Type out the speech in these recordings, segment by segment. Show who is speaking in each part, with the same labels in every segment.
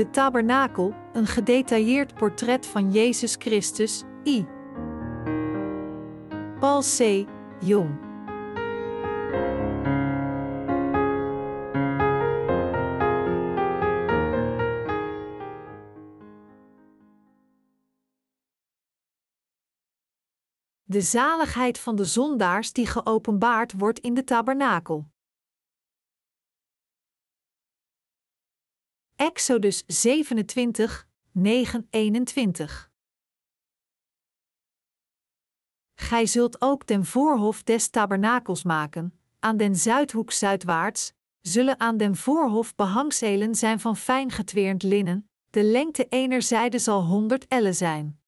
Speaker 1: De tabernakel, een gedetailleerd portret van Jezus Christus, I. Paul C. Jong. De zaligheid van de zondaars die geopenbaard wordt in de tabernakel. Exodus 27, 9, 21. Gij zult ook den voorhof des tabernakels maken, aan den zuidhoek zuidwaarts, zullen aan den voorhof behangselen zijn van fijn getweerd linnen, de lengte ener zijde zal honderd ellen zijn.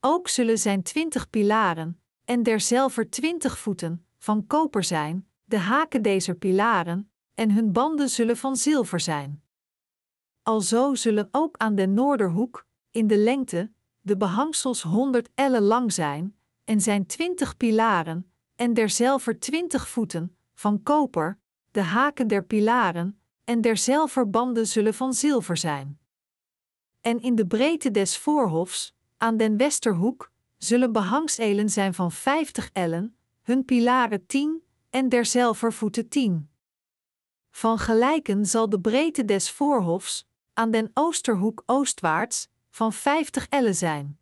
Speaker 1: Ook zullen zijn twintig pilaren, en derzelver twintig voeten, van koper zijn, de haken deze pilaren, en hun banden zullen van zilver zijn. Alzo zullen ook aan den noorderhoek, in de lengte, de behangsels honderd ellen lang zijn, en zijn twintig pilaren, en derzelver twintig voeten, van koper, de haken der pilaren, en derzelver banden zullen van zilver zijn. En in de breedte des voorhofs, aan den westerhoek, zullen behangselen zijn van vijftig ellen, hun pilaren tien, en derzelver voeten tien. Van gelijken zal de breedte des voorhofs, aan den oosterhoek oostwaarts, van vijftig ellen zijn.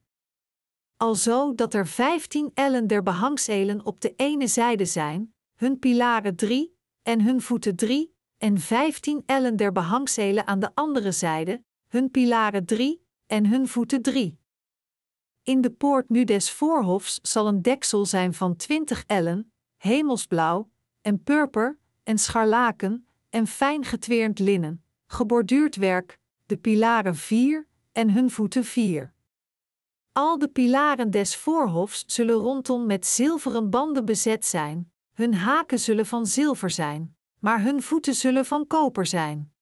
Speaker 1: Alzo dat er vijftien ellen der behangselen op de ene zijde zijn, hun pilaren drie, en hun voeten drie, en vijftien ellen der behangselen aan de andere zijde, hun pilaren drie, en hun voeten drie. In de poort nu des voorhofs zal een deksel zijn van twintig ellen, hemelsblauw, en purper, en scharlaken, en fijn getweerd linnen, geborduurd werk, de pilaren vier, en hun voeten vier. Al de pilaren des voorhofs zullen rondom met zilveren banden bezet zijn, hun haken zullen van zilver zijn, maar hun voeten zullen van koper zijn.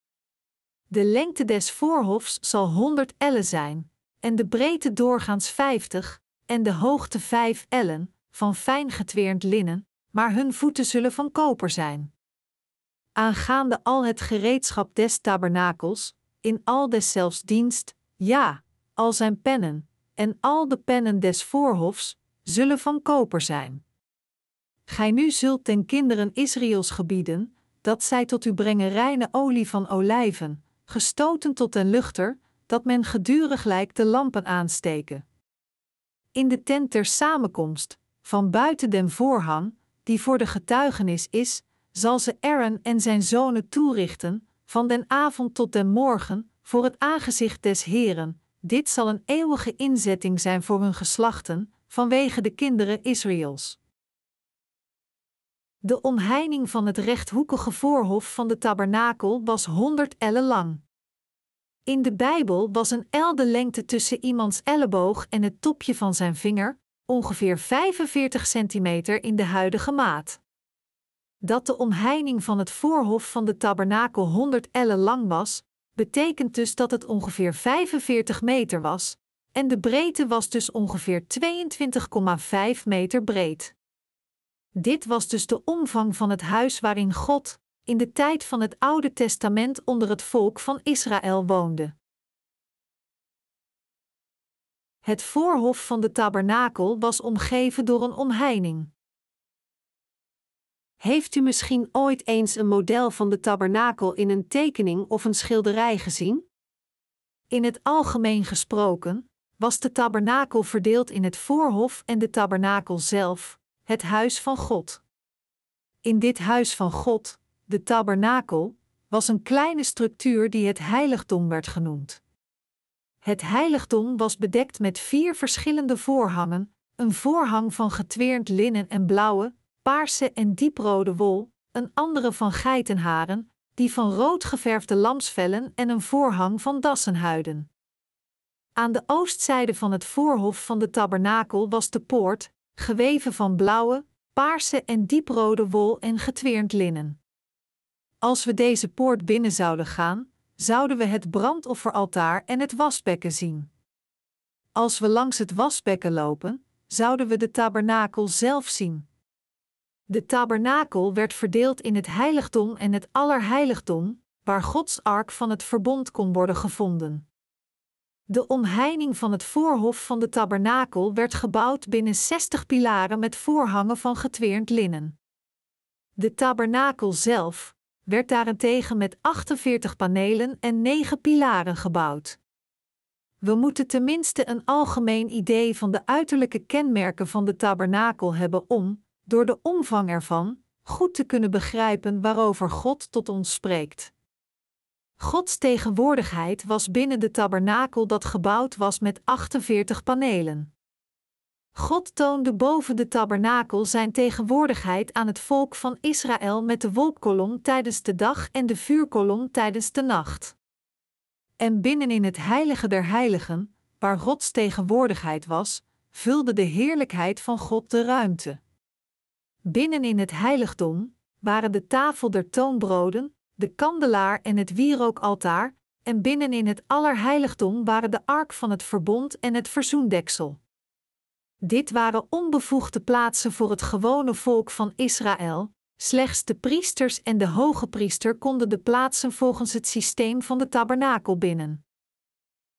Speaker 1: De lengte des voorhofs zal honderd ellen zijn, en de breedte doorgaans vijftig, en de hoogte vijf ellen, van fijn getweerd linnen, maar hun voeten zullen van koper zijn. Aangaande al het gereedschap des tabernakels, in al deszelfs dienst, ja, al zijn pennen, en al de pennen des voorhofs, zullen van koper zijn. Gij nu zult ten kinderen Israëls gebieden, dat zij tot u brengen reine olie van olijven, gestoten tot den luchter, dat men gedurig lijkt de lampen aansteken. In de tent ter samenkomst, van buiten den voorhang, die voor de getuigenis is, zal ze Aaron en zijn zonen toerichten, van den avond tot den morgen, voor het aangezicht des Heren. Dit zal een eeuwige inzetting zijn voor hun geslachten, vanwege de kinderen Israëls. De omheining van het rechthoekige voorhof van de tabernakel was honderd ellen lang. In de Bijbel was een el de lengte tussen iemands elleboog en het topje van zijn vinger, ongeveer 45 centimeter in de huidige maat. Dat de omheining van het voorhof van de tabernakel 100 ellen lang was, betekent dus dat het ongeveer 45 meter was, en de breedte was dus ongeveer 22,5 meter breed. Dit was dus de omvang van het huis waarin God, in de tijd van het Oude Testament onder het volk van Israël woonde. Het voorhof van de tabernakel was omgeven door een omheining. Heeft u misschien ooit eens een model van de tabernakel in een tekening of een schilderij gezien? In het algemeen gesproken was de tabernakel verdeeld in het voorhof en de tabernakel zelf, het huis van God. In dit huis van God de tabernakel, was een kleine structuur die het heiligdom werd genoemd. Het heiligdom was bedekt met vier verschillende voorhangen: een voorhang van getweerd linnen en blauwe, paarse en dieprode wol, een andere van geitenharen, die van rood geverfde lamsvellen en een voorhang van dassenhuiden. Aan de oostzijde van het voorhof van de tabernakel was de poort, geweven van blauwe, paarse en dieprode wol en getweerd linnen. Als we deze poort binnen zouden gaan, zouden we het brandofferaltaar en het wasbekken zien. Als we langs het wasbekken lopen, zouden we de tabernakel zelf zien. De tabernakel werd verdeeld in het heiligdom en het allerheiligdom, waar Gods ark van het verbond kon worden gevonden. De omheining van het voorhof van de tabernakel werd gebouwd binnen 60 pilaren met voorhangen van getweerd linnen. De tabernakel zelf werd daarentegen met 48 panelen en 9 pilaren gebouwd. We moeten tenminste een algemeen idee van de uiterlijke kenmerken van de tabernakel hebben om, door de omvang ervan, goed te kunnen begrijpen waarover God tot ons spreekt. Gods tegenwoordigheid was binnen de tabernakel dat gebouwd was met 48 panelen. God toonde boven de tabernakel zijn tegenwoordigheid aan het volk van Israël met de wolkkolom tijdens de dag en de vuurkolom tijdens de nacht. En binnenin het heilige der heiligen, waar Gods tegenwoordigheid was, vulde de heerlijkheid van God de ruimte. Binnenin het heiligdom waren de tafel der toonbroden, de kandelaar en het wierookaltaar, en binnenin het allerheiligdom waren de ark van het verbond en het verzoendeksel. Dit waren onbevoegde plaatsen voor het gewone volk van Israël. Slechts de priesters en de hoge priester konden de plaatsen volgens het systeem van de tabernakel binnen.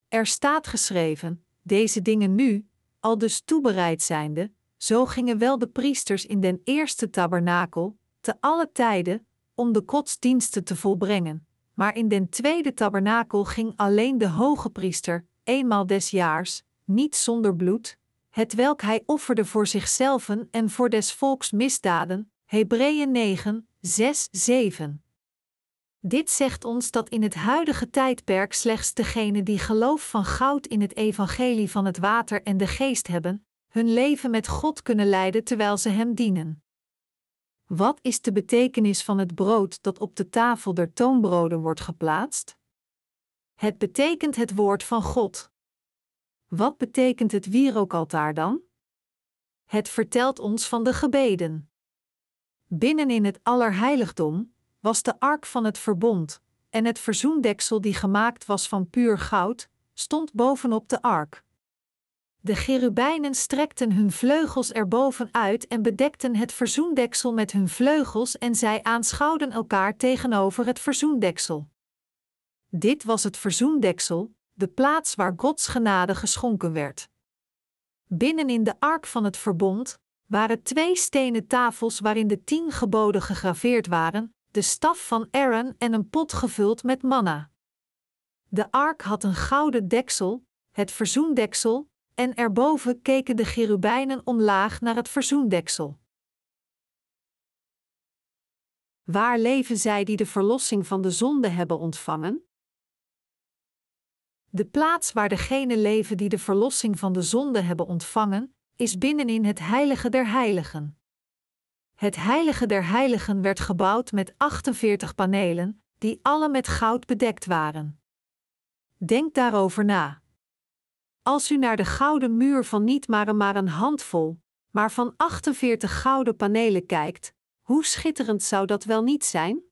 Speaker 1: Er staat geschreven: deze dingen nu, al dus toebereid zijnde, zo gingen wel de priesters in den eerste tabernakel, te alle tijden, om de godsdiensten te volbrengen. Maar in den tweede tabernakel ging alleen de hoge priester, eenmaal des jaars, niet zonder bloed, het welk hij offerde voor zichzelf en voor des volks misdaden. Hebreeën 9, 6, 7. Dit zegt ons dat in het huidige tijdperk slechts degenen die geloof van goud in het evangelie van het water en de geest hebben, hun leven met God kunnen leiden terwijl ze Hem dienen. Wat is de betekenis van het brood dat op de tafel der toonbroden wordt geplaatst? Het betekent het woord van God. Wat betekent het wierookaltaar dan? Het vertelt ons van de gebeden. Binnenin het allerheiligdom was de ark van het verbond, en het verzoendeksel die gemaakt was van puur goud, stond bovenop de ark. De cherubijnen strekten hun vleugels erboven uit en bedekten het verzoendeksel met hun vleugels en zij aanschouwden elkaar tegenover het verzoendeksel. Dit was het verzoendeksel, de plaats waar Gods genade geschonken werd. Binnenin de ark van het verbond waren twee stenen tafels waarin de tien geboden gegraveerd waren, de staf van Aaron en een pot gevuld met manna. De ark had een gouden deksel, het verzoendeksel, en erboven keken de cherubijnen omlaag naar het verzoendeksel. Waar leven zij die de verlossing van de zonde hebben ontvangen? De plaats waar degenen leven die de verlossing van de zonde hebben ontvangen, is binnenin het Heilige der Heiligen. Het Heilige der Heiligen werd gebouwd met 48 panelen, die alle met goud bedekt waren. Denk daarover na. Als u naar de gouden muur van niet maar, maar een handvol, maar van 48 gouden panelen kijkt, hoe schitterend zou dat wel niet zijn?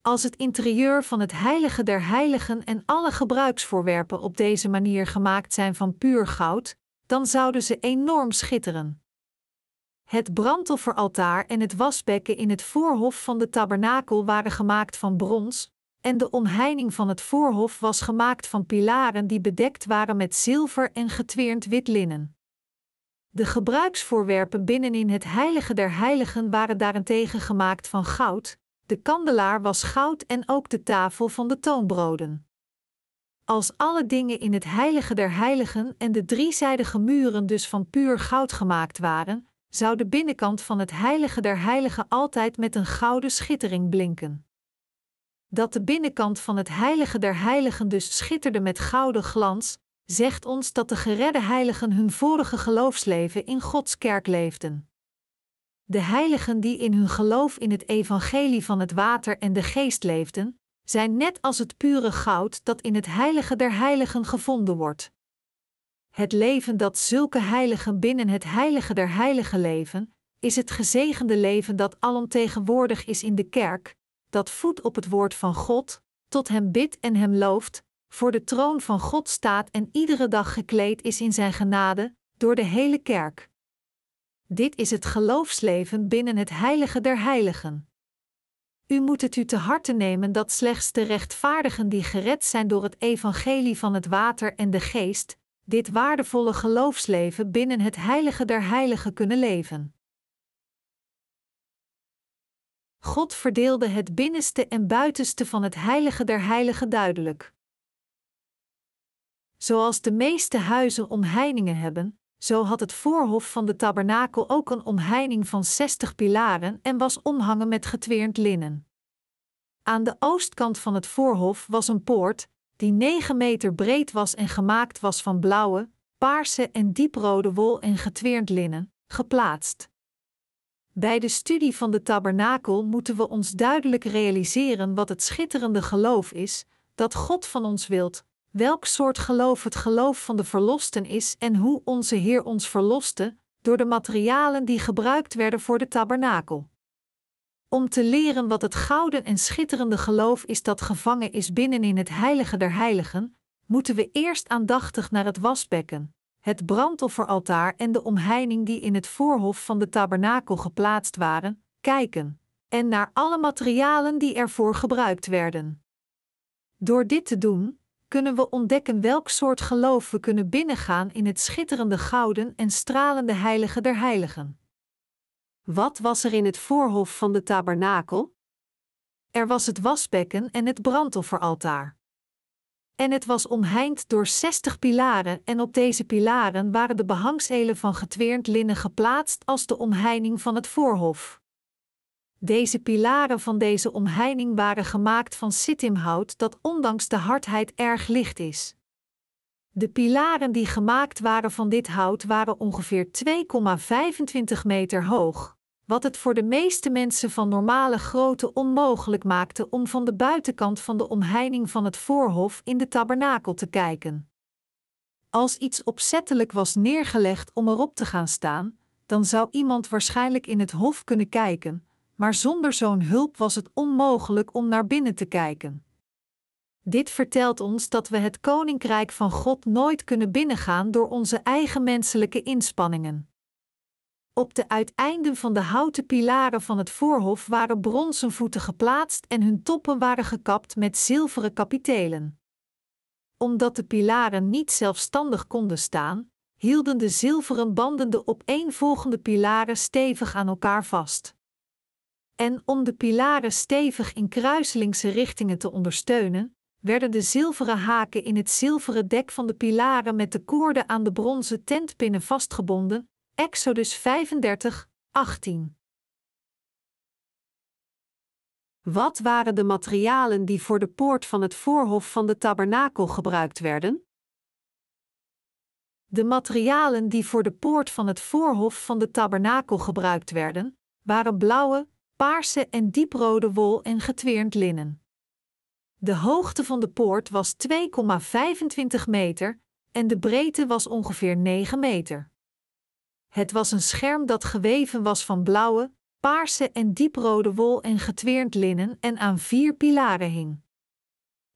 Speaker 1: Als het interieur van het heilige der heiligen en alle gebruiksvoorwerpen op deze manier gemaakt zijn van puur goud, dan zouden ze enorm schitteren. Het brandofferaltaar en het wasbekken in het voorhof van de tabernakel waren gemaakt van brons, en de omheining van het voorhof was gemaakt van pilaren die bedekt waren met zilver en getweerd wit linnen. De gebruiksvoorwerpen binnenin het heilige der heiligen waren daarentegen gemaakt van goud, de kandelaar was goud en ook de tafel van de toonbroden. Als alle dingen in het heilige der heiligen en de driezijdige muren dus van puur goud gemaakt waren, zou de binnenkant van het heilige der heiligen altijd met een gouden schittering blinken. Dat de binnenkant van het heilige der heiligen dus schitterde met gouden glans, zegt ons dat de geredde heiligen hun vorige geloofsleven in Gods kerk leefden. De heiligen die in hun geloof in het evangelie van het water en de geest leefden, zijn net als het pure goud dat in het heilige der heiligen gevonden wordt. Het leven dat zulke heiligen binnen het heilige der heiligen leven, is het gezegende leven dat alomtegenwoordig is in de kerk, dat voedt op het woord van God, tot hem bidt en hem looft, voor de troon van God staat en iedere dag gekleed is in zijn genade, door de hele kerk. Dit is het geloofsleven binnen het heilige der heiligen. U moet het u te harte nemen dat slechts de rechtvaardigen die gered zijn door het evangelie van het water en de geest, dit waardevolle geloofsleven binnen het heilige der heiligen kunnen leven. God verdeelde het binnenste en buitenste van het heilige der heiligen duidelijk. Zoals de meeste huizen omheiningen hebben, zo had het voorhof van de tabernakel ook een omheining van 60 pilaren en was omhangen met getweerd linnen. Aan de oostkant van het voorhof was een poort, die 9 meter breed was en gemaakt was van blauwe, paarse en dieprode wol en getweerd linnen, geplaatst. Bij de studie van de tabernakel moeten we ons duidelijk realiseren wat het schitterende geloof is, dat God van ons wilt, welk soort geloof het geloof van de verlosten is en hoe onze Heer ons verloste, door de materialen die gebruikt werden voor de tabernakel. Om te leren wat het gouden en schitterende geloof is dat gevangen is binnenin het heilige der heiligen, moeten we eerst aandachtig naar het wasbekken, het brandofferaltaar en de omheining die in het voorhof van de tabernakel geplaatst waren, kijken, en naar alle materialen die ervoor gebruikt werden. Door dit te doen, kunnen we ontdekken welk soort geloof we kunnen binnengaan in het schitterende gouden en stralende heilige der heiligen. Wat was er in het voorhof van de tabernakel? Er was het wasbekken en het brandofferaltaar. En het was omheind door zestig pilaren, en op deze pilaren waren de behangselen van getweerd linnen geplaatst als de omheining van het voorhof. Deze pilaren van deze omheining waren gemaakt van sittimhout dat ondanks de hardheid erg licht is. De pilaren die gemaakt waren van dit hout waren ongeveer 2,25 meter hoog, wat het voor de meeste mensen van normale grootte onmogelijk maakte om van de buitenkant van de omheining van het voorhof in de tabernakel te kijken. Als iets opzettelijk was neergelegd om erop te gaan staan, dan zou iemand waarschijnlijk in het hof kunnen kijken, maar zonder zo'n hulp was het onmogelijk om naar binnen te kijken. Dit vertelt ons dat we het koninkrijk van God nooit kunnen binnengaan door onze eigen menselijke inspanningen. Op de uiteinden van de houten pilaren van het voorhof waren bronzen voeten geplaatst en hun toppen waren gekapt met zilveren kapitelen. Omdat de pilaren niet zelfstandig konden staan, hielden de zilveren banden de opeenvolgende pilaren stevig aan elkaar vast. En om de pilaren stevig in kruiselingse richtingen te ondersteunen, werden de zilveren haken in het zilveren dek van de pilaren met de koorden aan de bronzen tentpinnen vastgebonden. Exodus 35, 18. Wat waren de materialen die voor de poort van het voorhof van de tabernakel gebruikt werden? De materialen die voor de poort van het voorhof van de tabernakel gebruikt werden, waren blauwe, paarse en dieprode wol en getweerd linnen. De hoogte van de poort was 2,25 meter en de breedte was ongeveer 9 meter. Het was een scherm dat geweven was van blauwe, paarse en dieprode wol en getweerd linnen en aan vier pilaren hing.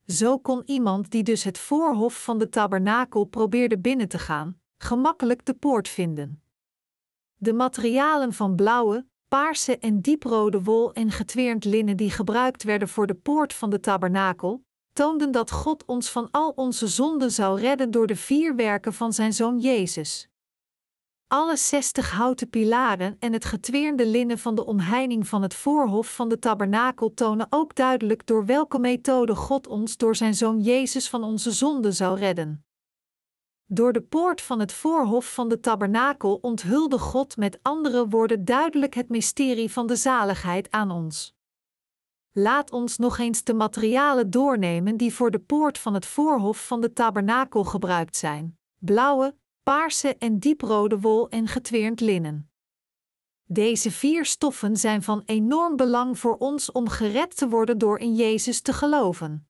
Speaker 1: Zo kon iemand die dus het voorhof van de tabernakel probeerde binnen te gaan, gemakkelijk de poort vinden. De materialen van blauwe, paarse en dieprode wol en getweerd linnen die gebruikt werden voor de poort van de tabernakel, toonden dat God ons van al onze zonden zou redden door de vier werken van zijn zoon Jezus. Alle zestig houten pilaren en het getweerde linnen van de omheining van het voorhof van de tabernakel tonen ook duidelijk door welke methode God ons door zijn zoon Jezus van onze zonden zou redden. Door de poort van het voorhof van de tabernakel onthulde God met andere woorden duidelijk het mysterie van de zaligheid aan ons. Laat ons nog eens de materialen doornemen die voor de poort van het voorhof van de tabernakel gebruikt zijn: blauwe, paarse en dieprode wol en getweerd linnen. Deze vier stoffen zijn van enorm belang voor ons om gered te worden door in Jezus te geloven.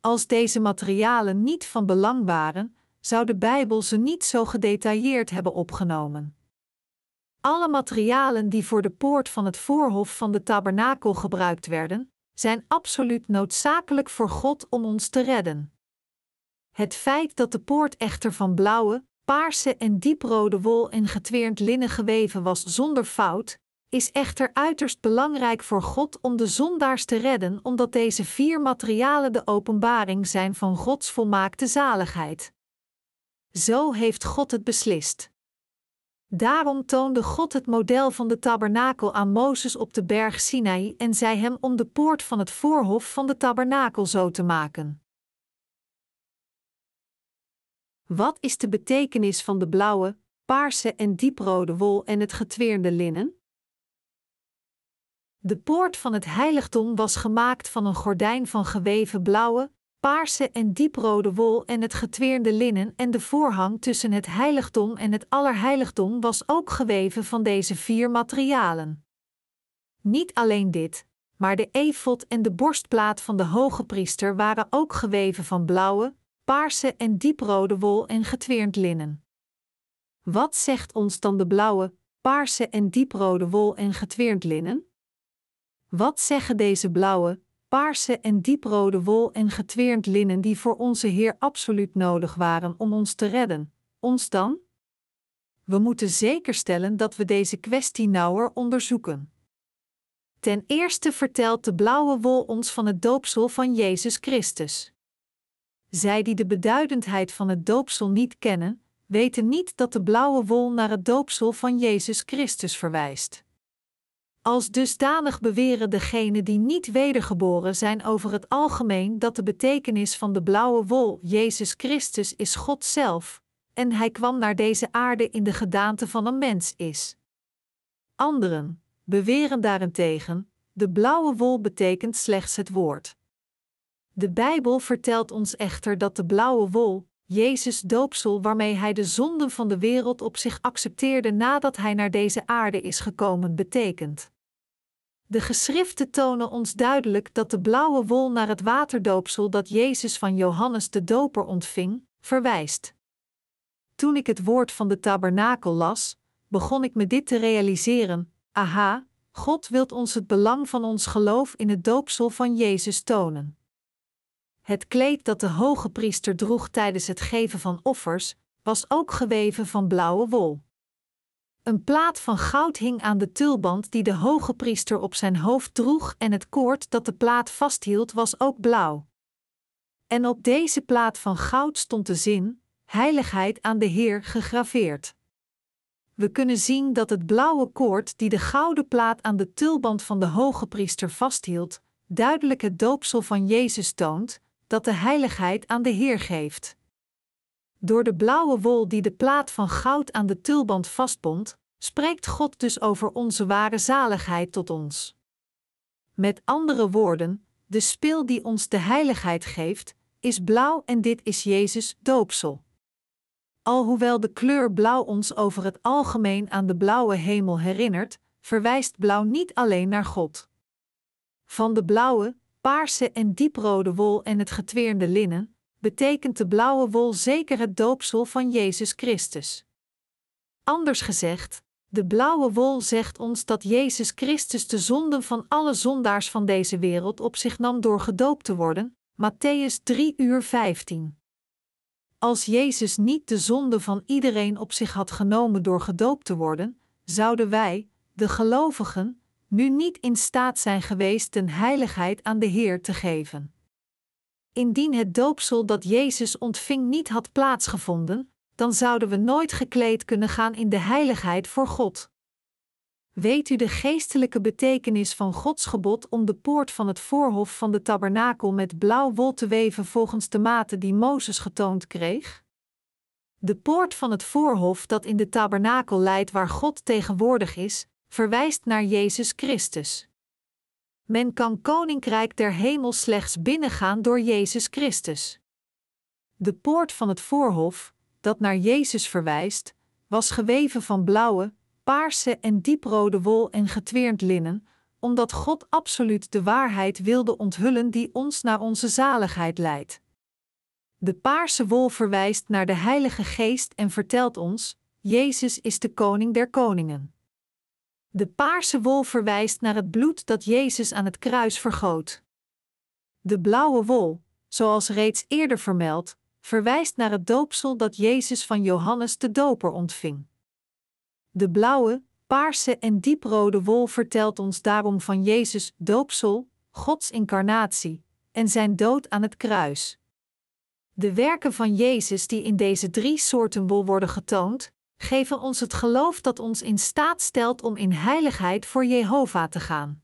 Speaker 1: Als deze materialen niet van belang waren, zou de Bijbel ze niet zo gedetailleerd hebben opgenomen. Alle materialen die voor de poort van het voorhof van de tabernakel gebruikt werden, zijn absoluut noodzakelijk voor God om ons te redden. Het feit dat de poort echter van blauwe, paarse en dieprode wol en getweerd linnen geweven was zonder fout, is echter uiterst belangrijk voor God om de zondaars te redden, omdat deze vier materialen de openbaring zijn van Gods volmaakte zaligheid. Zo heeft God het beslist. Daarom toonde God het model van de tabernakel aan Mozes op de berg Sinaï en zei hem om de poort van het voorhof van de tabernakel zo te maken. Wat is de betekenis van de blauwe, paarse en dieprode wol en het getweerde linnen? De poort van het heiligdom was gemaakt van een gordijn van geweven blauwe, paarse en dieprode wol en het getweerde linnen en de voorhang tussen het heiligdom en het allerheiligdom was ook geweven van deze vier materialen. Niet alleen dit, maar de efot en de borstplaat van de hoge priester waren ook geweven van blauwe, paarse en dieprode wol en getweerd linnen. Wat zegt ons dan de blauwe, paarse en dieprode wol en getweerd linnen? Wat zeggen deze blauwe, paarse en dieprode wol en getweerd linnen die voor onze Heer absoluut nodig waren om ons te redden, ons dan? We moeten zeker stellen dat we deze kwestie nauwer onderzoeken. Ten eerste vertelt de blauwe wol ons van het doopsel van Jezus Christus. Zij die de beduidendheid van het doopsel niet kennen, weten niet dat de blauwe wol naar het doopsel van Jezus Christus verwijst. Als dusdanig beweren degenen die niet wedergeboren zijn over het algemeen dat de betekenis van de blauwe wol Jezus Christus is God zelf, en hij kwam naar deze aarde in de gedaante van een mens is. Anderen beweren daarentegen, de blauwe wol betekent slechts het woord. De Bijbel vertelt ons echter dat de blauwe wol, Jezus doopsel waarmee hij de zonden van de wereld op zich accepteerde nadat hij naar deze aarde is gekomen, betekent. De geschriften tonen ons duidelijk dat de blauwe wol naar het waterdoopsel dat Jezus van Johannes de Doper ontving, verwijst. Toen ik het woord van de tabernakel las, begon ik me dit te realiseren: aha, God wilt ons het belang van ons geloof in het doopsel van Jezus tonen. Het kleed dat de hoge priester droeg tijdens het geven van offers, was ook geweven van blauwe wol. Een plaat van goud hing aan de tulband die de hoge priester op zijn hoofd droeg en het koord dat de plaat vasthield was ook blauw. En op deze plaat van goud stond de zin: Heiligheid aan de Heer gegraveerd. We kunnen zien dat het blauwe koord die de gouden plaat aan de tulband van de hoge priester vasthield, duidelijk het doopsel van Jezus toont, dat de heiligheid aan de Heer geeft. Door de blauwe wol die de plaat van goud aan de tulband vastbond, spreekt God dus over onze ware zaligheid tot ons. Met andere woorden, de spil die ons de heiligheid geeft, is blauw en dit is Jezus doopsel. Alhoewel de kleur blauw ons over het algemeen aan de blauwe hemel herinnert, verwijst blauw niet alleen naar God. Van de blauwe, paarse en dieprode wol en het getweerde linnen, betekent de blauwe wol zeker het doopsel van Jezus Christus. Anders gezegd, de blauwe wol zegt ons dat Jezus Christus de zonden van alle zondaars van deze wereld op zich nam door gedoopt te worden, Matthäus 3 uur 15. Als Jezus niet de zonde van iedereen op zich had genomen door gedoopt te worden, zouden wij, de gelovigen, nu niet in staat zijn geweest de heiligheid aan de Heer te geven. Indien het doopsel dat Jezus ontving niet had plaatsgevonden, dan zouden we nooit gekleed kunnen gaan in de heiligheid voor God. Weet u de geestelijke betekenis van Gods gebod om de poort van het voorhof van de tabernakel met blauw wol te weven volgens de mate die Mozes getoond kreeg? De poort van het voorhof dat in de tabernakel leidt waar God tegenwoordig is, verwijst naar Jezus Christus. Men kan koninkrijk der hemel slechts binnengaan door Jezus Christus. De poort van het voorhof, dat naar Jezus verwijst, was geweven van blauwe, paarse en dieprode wol en getweerd linnen, omdat God absoluut de waarheid wilde onthullen die ons naar onze zaligheid leidt. De paarse wol verwijst naar de Heilige Geest en vertelt ons: Jezus is de Koning der Koningen. De paarse wol verwijst naar het bloed dat Jezus aan het kruis vergoot. De blauwe wol, zoals reeds eerder vermeld, verwijst naar het doopsel dat Jezus van Johannes de Doper ontving. De blauwe, paarse en dieprode wol vertelt ons daarom van Jezus' doopsel, Gods incarnatie en zijn dood aan het kruis. De werken van Jezus die in deze drie soorten wol worden getoond, geven ons het geloof dat ons in staat stelt om in heiligheid voor Jehovah te gaan.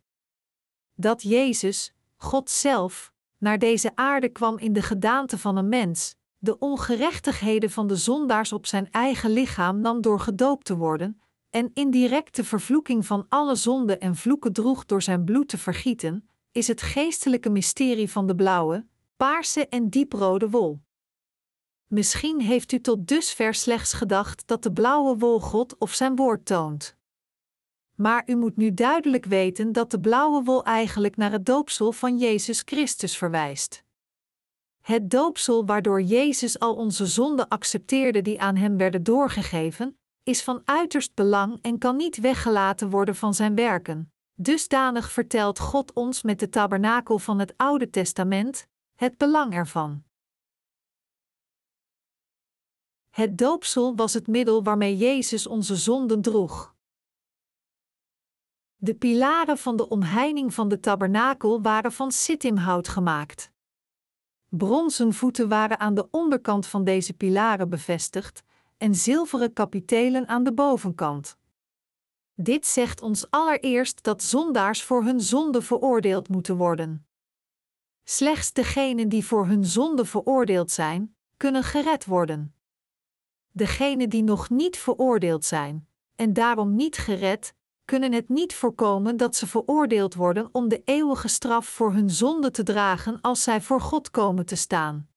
Speaker 1: Dat Jezus, God zelf, naar deze aarde kwam in de gedaante van een mens, de ongerechtigheden van de zondaars op zijn eigen lichaam nam door gedoopt te worden, en indirect de vervloeking van alle zonden en vloeken droeg door zijn bloed te vergieten, is het geestelijke mysterie van de blauwe, paarse en dieprode wol. Misschien heeft u tot dusver slechts gedacht dat de blauwe wol God of zijn woord toont. Maar u moet nu duidelijk weten dat de blauwe wol eigenlijk naar het doopsel van Jezus Christus verwijst. Het doopsel waardoor Jezus al onze zonden accepteerde die aan hem werden doorgegeven, is van uiterst belang en kan niet weggelaten worden van zijn werken. Dusdanig vertelt God ons met de tabernakel van het Oude Testament het belang ervan. Het doopsel was het middel waarmee Jezus onze zonden droeg. De pilaren van de omheining van de tabernakel waren van sittimhout gemaakt. Bronzen voeten waren aan de onderkant van deze pilaren bevestigd en zilveren kapitelen aan de bovenkant. Dit zegt ons allereerst dat zondaars voor hun zonde veroordeeld moeten worden. Slechts degenen die voor hun zonde veroordeeld zijn, kunnen gered worden. Degenen die nog niet veroordeeld zijn, en daarom niet gered, kunnen het niet voorkomen dat ze veroordeeld worden om de eeuwige straf voor hun zonde te dragen als zij voor God komen te staan.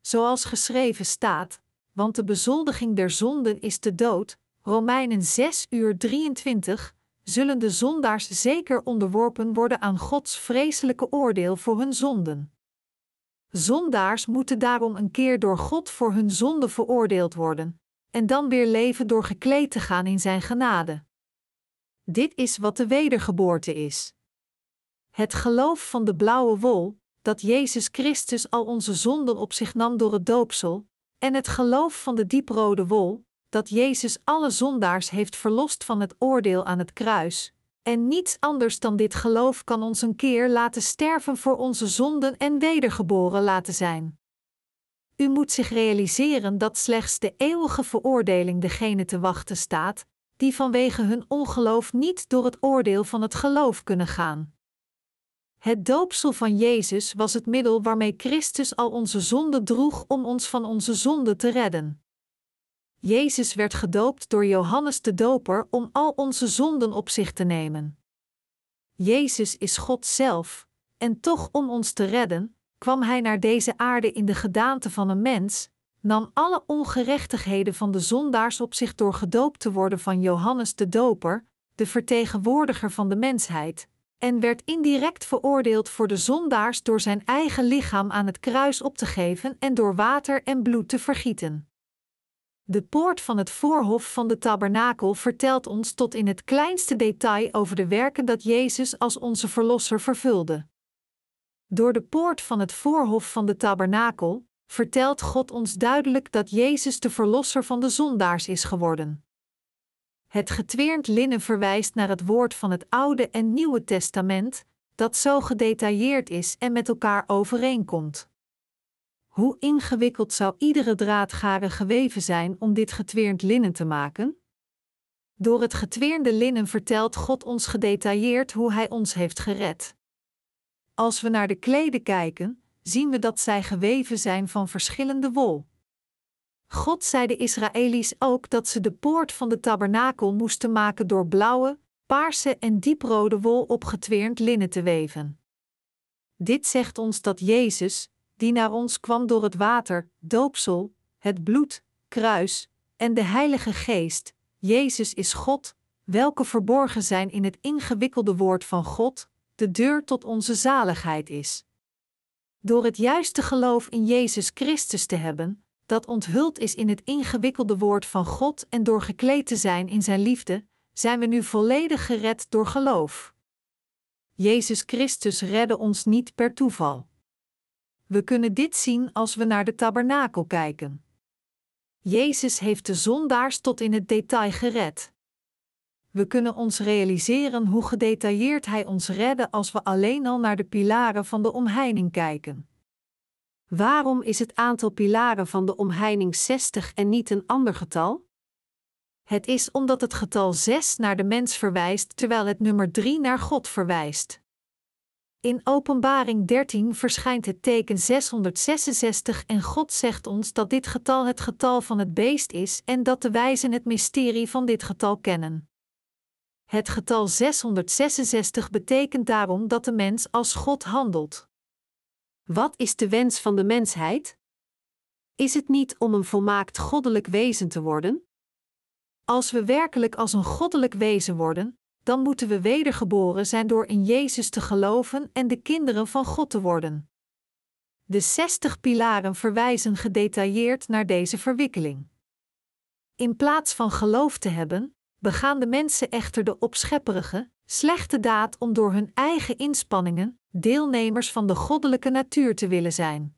Speaker 1: Zoals geschreven staat: Want de bezoldiging der zonden is de dood, Romeinen 6 uur 23, zullen de zondaars zeker onderworpen worden aan Gods vreselijke oordeel voor hun zonden. Zondaars moeten daarom een keer door God voor hun zonde veroordeeld worden, en dan weer leven door gekleed te gaan in Zijn genade. Dit is wat de wedergeboorte is. Het geloof van de blauwe wol, dat Jezus Christus al onze zonden op zich nam door het doopsel, en het geloof van de dieprode wol, dat Jezus alle zondaars heeft verlost van het oordeel aan het kruis, en niets anders dan dit geloof kan ons een keer laten sterven voor onze zonden en wedergeboren laten zijn. U moet zich realiseren dat slechts de eeuwige veroordeling degene te wachten staat, die vanwege hun ongeloof niet door het oordeel van het geloof kunnen gaan. Het doopsel van Jezus was het middel waarmee Christus al onze zonden droeg om ons van onze zonden te redden. Jezus werd gedoopt door Johannes de Doper om al onze zonden op zich te nemen. Jezus is God zelf, en toch om ons te redden, kwam Hij naar deze aarde in de gedaante van een mens, nam alle ongerechtigheden van de zondaars op zich door gedoopt te worden van Johannes de Doper, de vertegenwoordiger van de mensheid, en werd indirect veroordeeld voor de zondaars door zijn eigen lichaam aan het kruis op te geven en door water en bloed te vergieten. De poort van het voorhof van de tabernakel vertelt ons tot in het kleinste detail over de werken dat Jezus als onze Verlosser vervulde. Door de poort van het voorhof van de tabernakel vertelt God ons duidelijk dat Jezus de Verlosser van de zondaars is geworden. Het getweerd linnen verwijst naar het woord van het Oude en Nieuwe Testament, dat zo gedetailleerd is en met elkaar overeenkomt. Hoe ingewikkeld zou iedere draadgaren geweven zijn om dit getweerd linnen te maken? Door het getweerde linnen vertelt God ons gedetailleerd hoe Hij ons heeft gered. Als we naar de kleden kijken, zien we dat zij geweven zijn van verschillende wol. God zei de Israëli's ook dat ze de poort van de tabernakel moesten maken door blauwe, paarse en dieprode wol op getweerd linnen te weven. Dit zegt ons dat Jezus, die naar ons kwam door het water, doopsel, het bloed, kruis en de Heilige Geest, Jezus is God, welke verborgen zijn in het ingewikkelde woord van God, de deur tot onze zaligheid is. Door het juiste geloof in Jezus Christus te hebben, dat onthuld is in het ingewikkelde woord van God en door gekleed te zijn in Zijn liefde, zijn we nu volledig gered door geloof. Jezus Christus redde ons niet per toeval. We kunnen dit zien als we naar de tabernakel kijken. Jezus heeft de zondaars tot in het detail gered. We kunnen ons realiseren hoe gedetailleerd Hij ons redde als we alleen al naar de pilaren van de omheining kijken. Waarom is het aantal pilaren van de omheining 60 en niet een ander getal? Het is omdat het getal 6 naar de mens verwijst, terwijl het nummer 3 naar God verwijst. In Openbaring 13 verschijnt het teken 666 en God zegt ons dat dit getal het getal van het beest is en dat de wijzen het mysterie van dit getal kennen. Het getal 666 betekent daarom dat de mens als God handelt. Wat is de wens van de mensheid? Is het niet om een volmaakt goddelijk wezen te worden? Als we werkelijk als een goddelijk wezen worden, dan moeten we wedergeboren zijn door in Jezus te geloven en de kinderen van God te worden. De 60 pilaren verwijzen gedetailleerd naar deze verwikkeling. In plaats van geloof te hebben, begaan de mensen echter de opschepperige, slechte daad om door hun eigen inspanningen deelnemers van de goddelijke natuur te willen zijn.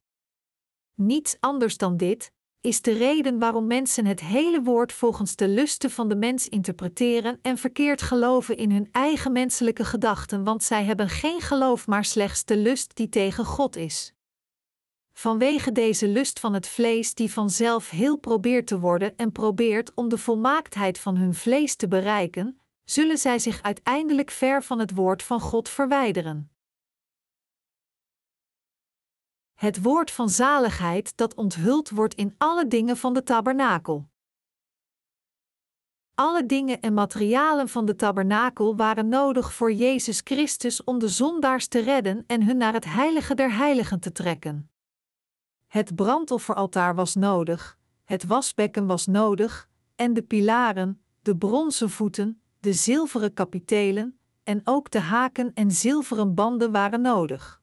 Speaker 1: Niets anders dan dit is de reden waarom mensen het hele woord volgens de lusten van de mens interpreteren en verkeerd geloven in hun eigen menselijke gedachten, want zij hebben geen geloof, maar slechts de lust die tegen God is. Vanwege deze lust van het vlees, die vanzelf heel probeert te worden en probeert om de volmaaktheid van hun vlees te bereiken, zullen zij zich uiteindelijk ver van het woord van God verwijderen. Het woord van zaligheid dat onthuld wordt in alle dingen van de tabernakel. Alle dingen en materialen van de tabernakel waren nodig voor Jezus Christus om de zondaars te redden en hun naar het heilige der heiligen te trekken. Het brandofferaltaar was nodig, het wasbekken was nodig, en de pilaren, de bronzen voeten, de zilveren kapitelen, en ook de haken en zilveren banden waren nodig.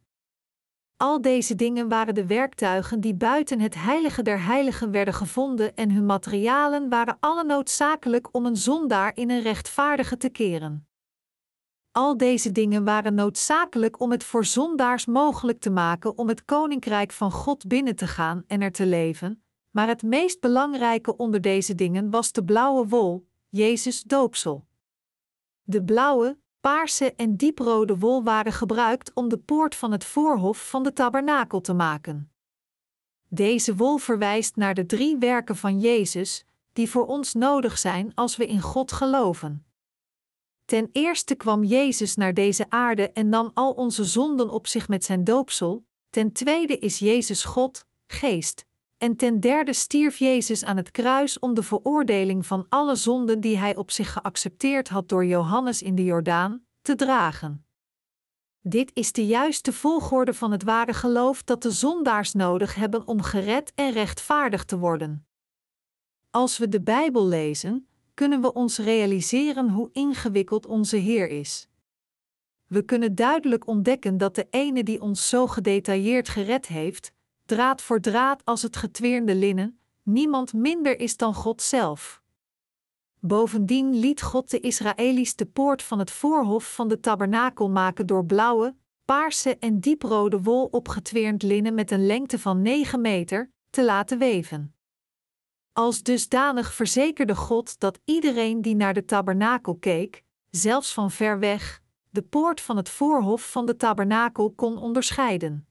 Speaker 1: Al deze dingen waren de werktuigen die buiten het heilige der heiligen werden gevonden en hun materialen waren alle noodzakelijk om een zondaar in een rechtvaardige te keren. Al deze dingen waren noodzakelijk om het voor zondaars mogelijk te maken om het koninkrijk van God binnen te gaan en er te leven, maar het meest belangrijke onder deze dingen was de blauwe wol, Jezus doopsel. De blauwe, paarse en dieprode wol waren gebruikt om de poort van het voorhof van de tabernakel te maken. Deze wol verwijst naar de drie werken van Jezus, die voor ons nodig zijn als we in God geloven. Ten eerste kwam Jezus naar deze aarde en nam al onze zonden op zich met zijn doopsel, ten tweede is Jezus God, Geest, en ten derde stierf Jezus aan het kruis om de veroordeling van alle zonden die hij op zich geaccepteerd had door Johannes in de Jordaan, te dragen. Dit is de juiste volgorde van het ware geloof dat de zondaars nodig hebben om gered en rechtvaardig te worden. Als we de Bijbel lezen, kunnen we ons realiseren hoe ingewikkeld onze Heer is. We kunnen duidelijk ontdekken dat de ene die ons zo gedetailleerd gered heeft, draad voor draad als het getweerde linnen, niemand minder is dan God zelf. Bovendien liet God de Israëli's de poort van het voorhof van de tabernakel maken door blauwe, paarse en dieprode wol opgetweerd linnen met een lengte van 9 meter, te laten weven. Als dusdanig verzekerde God dat iedereen die naar de tabernakel keek, zelfs van ver weg, de poort van het voorhof van de tabernakel kon onderscheiden.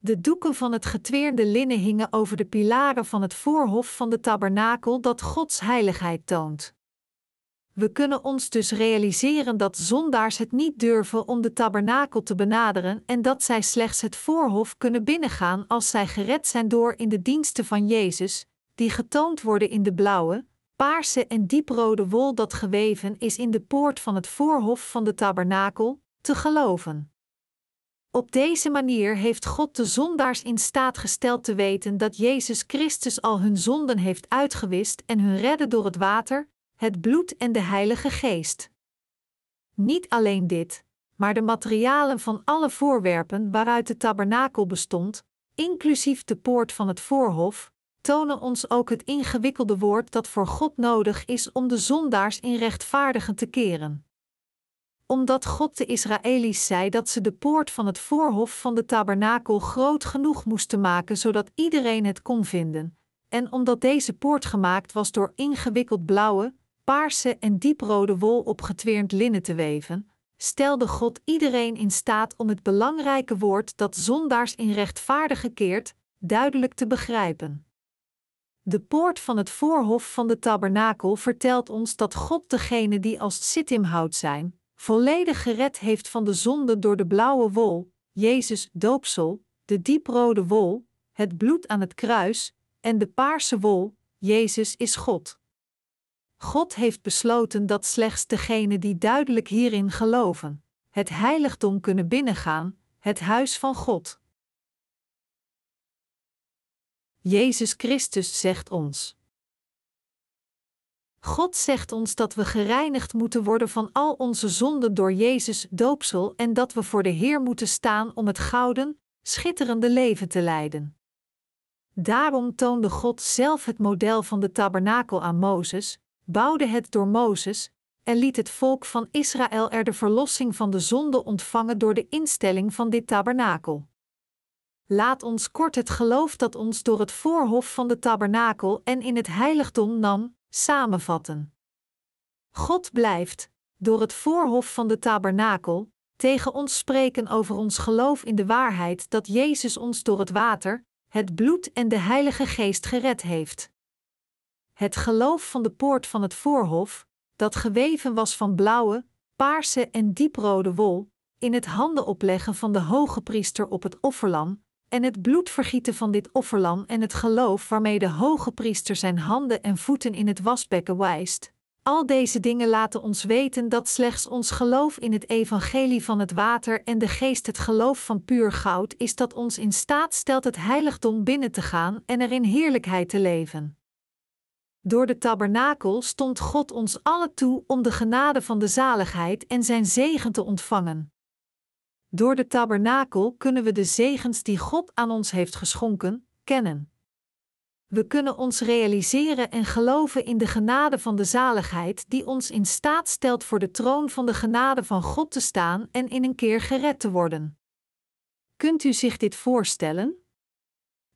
Speaker 1: De doeken van het getweerde linnen hingen over de pilaren van het voorhof van de tabernakel dat Gods heiligheid toont. We kunnen ons dus realiseren dat zondaars het niet durven om de tabernakel te benaderen en dat zij slechts het voorhof kunnen binnengaan als zij gered zijn door in de diensten van Jezus, die getoond worden in de blauwe, paarse en dieprode wol dat geweven is in de poort van het voorhof van de tabernakel, te geloven. Op deze manier heeft God de zondaars in staat gesteld te weten dat Jezus Christus al hun zonden heeft uitgewist en hun redde door het water, het bloed en de Heilige Geest. Niet alleen dit, maar de materialen van alle voorwerpen waaruit de tabernakel bestond, inclusief de poort van het voorhof, tonen ons ook het ingewikkelde woord dat voor God nodig is om de zondaars in rechtvaardigen te keren omdat God de Israëli's zei dat ze de poort van het voorhof van de tabernakel groot genoeg moesten maken zodat iedereen het kon vinden, en omdat deze poort gemaakt was door ingewikkeld blauwe, paarse en dieprode wol op getweerd linnen te weven, stelde God iedereen in staat om het belangrijke woord dat zondaars in rechtvaardige keert, duidelijk te begrijpen. De poort van het voorhof van de tabernakel vertelt ons dat God degene die als zittimhout zijn, volledig gered heeft van de zonde door de blauwe wol, Jezus doopsel, de dieprode wol, het bloed aan het kruis, en de paarse wol, Jezus is God. God heeft besloten dat slechts degenen die duidelijk hierin geloven, het heiligdom kunnen binnengaan, het huis van God. Jezus Christus zegt ons. God zegt ons dat we gereinigd moeten worden van al onze zonden door Jezus doopsel en dat we voor de Heer moeten staan om het gouden, schitterende leven te leiden. Daarom toonde God zelf het model van de tabernakel aan Mozes, bouwde het door Mozes en liet het volk van Israël er de verlossing van de zonde ontvangen door de instelling van dit tabernakel. Laat ons kort het geloof dat ons door het voorhof van de tabernakel en in het heiligdom nam, samenvatten. God blijft, door het voorhof van de tabernakel, tegen ons spreken over ons geloof in de waarheid dat Jezus ons door het water, het bloed en de Heilige Geest gered heeft. Het geloof van de poort van het voorhof, dat geweven was van blauwe, paarse en dieprode wol, in het handen opleggen van de hoge priester op het offerlam, en het bloedvergieten van dit offerlam en het geloof waarmee de hoge priester zijn handen en voeten in het wasbekken wijst. Al deze dingen laten ons weten dat slechts ons geloof in het evangelie van het water en de geest het geloof van puur goud is dat ons in staat stelt het heiligdom binnen te gaan en er in heerlijkheid te leven. Door de tabernakel stond God ons allen toe om de genade van de zaligheid en zijn zegen te ontvangen. Door de tabernakel kunnen we de zegens die God aan ons heeft geschonken, kennen. We kunnen ons realiseren en geloven in de genade van de zaligheid die ons in staat stelt voor de troon van de genade van God te staan en in een keer gered te worden. Kunt u zich dit voorstellen?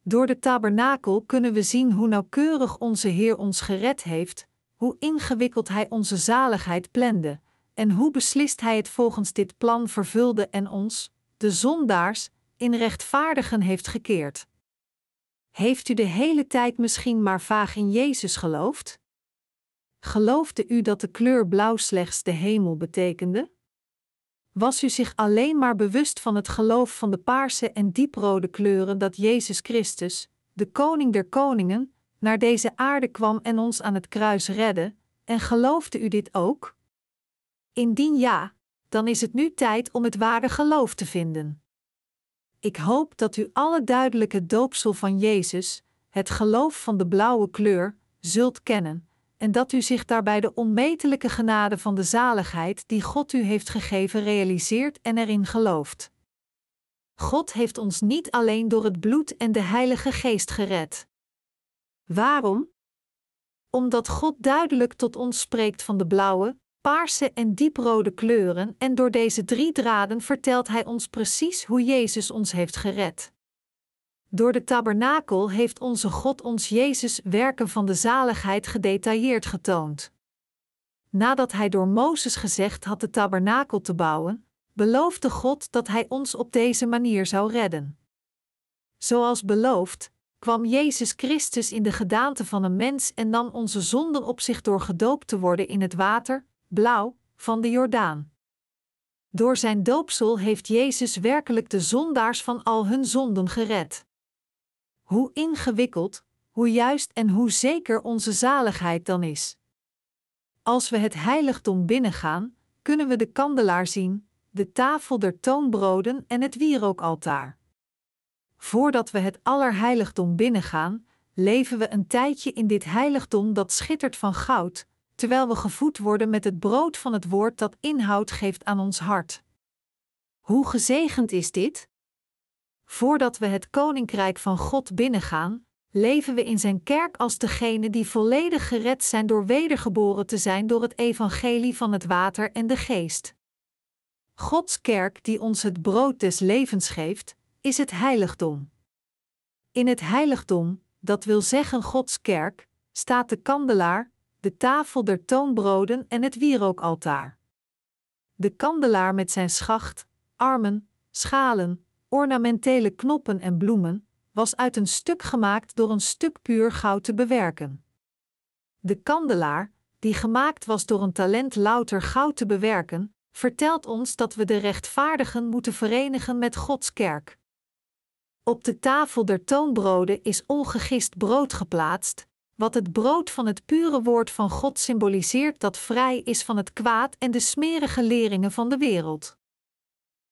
Speaker 1: Door de tabernakel kunnen we zien hoe nauwkeurig onze Heer ons gered heeft, hoe ingewikkeld Hij onze zaligheid plande, en hoe beslist Hij het volgens dit plan vervulde en ons, de zondaars, in rechtvaardigen heeft gekeerd. Heeft u de hele tijd misschien maar vaag in Jezus geloofd? Geloofde u dat de kleur blauw slechts de hemel betekende? Was u zich alleen maar bewust van het geloof van de paarse en dieprode kleuren dat Jezus Christus, de Koning der Koningen, naar deze aarde kwam en ons aan het kruis redde, en geloofde u dit ook? Indien ja, dan is het nu tijd om het ware geloof te vinden. Ik hoop dat u alle duidelijke doopsel van Jezus, het geloof van de blauwe kleur, zult kennen, en dat u zich daarbij de onmetelijke genade van de zaligheid die God u heeft gegeven realiseert en erin gelooft. God heeft ons niet alleen door het bloed en de Heilige Geest gered. Waarom? Omdat God duidelijk tot ons spreekt van de blauwe, paarse en dieprode kleuren en door deze drie draden vertelt Hij ons precies hoe Jezus ons heeft gered. Door de tabernakel heeft onze God ons Jezus werken van de zaligheid gedetailleerd getoond. Nadat hij door Mozes gezegd had de tabernakel te bouwen, beloofde God dat hij ons op deze manier zou redden. Zoals beloofd, kwam Jezus Christus in de gedaante van een mens en nam onze zonden op zich door gedoopt te worden in het water, blauw, van de Jordaan. Door zijn doopsel heeft Jezus werkelijk de zondaars van al hun zonden gered. Hoe ingewikkeld, hoe juist en hoe zeker onze zaligheid dan is. Als we het heiligdom binnengaan, kunnen we de kandelaar zien, de tafel der toonbroden en het wierookaltaar. Voordat we het allerheiligdom binnengaan, leven we een tijdje in dit heiligdom dat schittert van goud, terwijl we gevoed worden met het brood van het woord dat inhoud geeft aan ons hart. Hoe gezegend is dit? Voordat we het koninkrijk van God binnengaan, leven we in zijn kerk als degene die volledig gered zijn door wedergeboren te zijn door het evangelie van het water en de geest. Gods kerk die ons het brood des levens geeft, is het heiligdom. In het heiligdom, dat wil zeggen Gods kerk, staat de kandelaar, de tafel der toonbroden en het wierookaltaar. De kandelaar met zijn schacht, armen, schalen, ornamentele knoppen en bloemen, was uit een stuk gemaakt door een stuk puur goud te bewerken. De kandelaar, die gemaakt was door een talent louter goud te bewerken, vertelt ons dat we de rechtvaardigen moeten verenigen met Gods kerk. Op de tafel der toonbroden is ongegist brood geplaatst, wat het brood van het pure woord van God symboliseert dat vrij is van het kwaad en de smerige leringen van de wereld.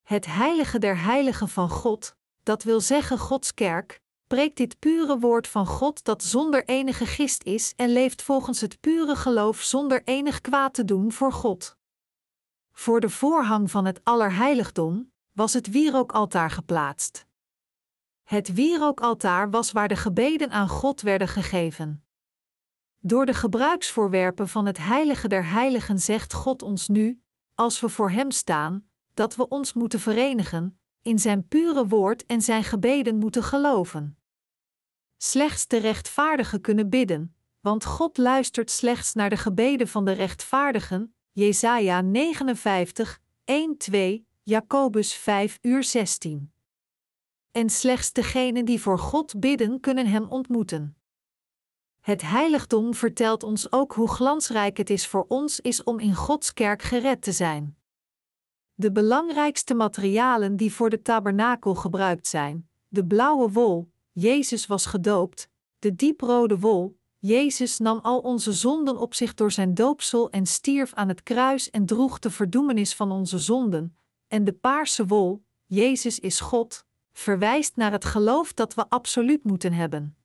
Speaker 1: Het heilige der heiligen van God, dat wil zeggen Gods kerk, preekt dit pure woord van God dat zonder enige gist is en leeft volgens het pure geloof zonder enig kwaad te doen voor God. Voor de voorhang van het allerheiligdom was het wierookaltaar geplaatst. Het wierookaltaar was waar de gebeden aan God werden gegeven. Door de gebruiksvoorwerpen van het heilige der heiligen zegt God ons nu, als we voor Hem staan, dat we ons moeten verenigen, in Zijn pure woord en Zijn gebeden moeten geloven. Slechts de rechtvaardigen kunnen bidden, want God luistert slechts naar de gebeden van de rechtvaardigen. Jesaja 59, 1-2, Jacobus 5 uur 16. En slechts degenen die voor God bidden kunnen Hem ontmoeten. Het heiligdom vertelt ons ook hoe glansrijk het is voor ons is om in Gods kerk gered te zijn. De belangrijkste materialen die voor de tabernakel gebruikt zijn: de blauwe wol, Jezus was gedoopt, de dieprode wol, Jezus nam al onze zonden op zich door zijn doopsel en stierf aan het kruis en droeg de verdoemenis van onze zonden, en de paarse wol, Jezus is God, verwijst naar het geloof dat we absoluut moeten hebben.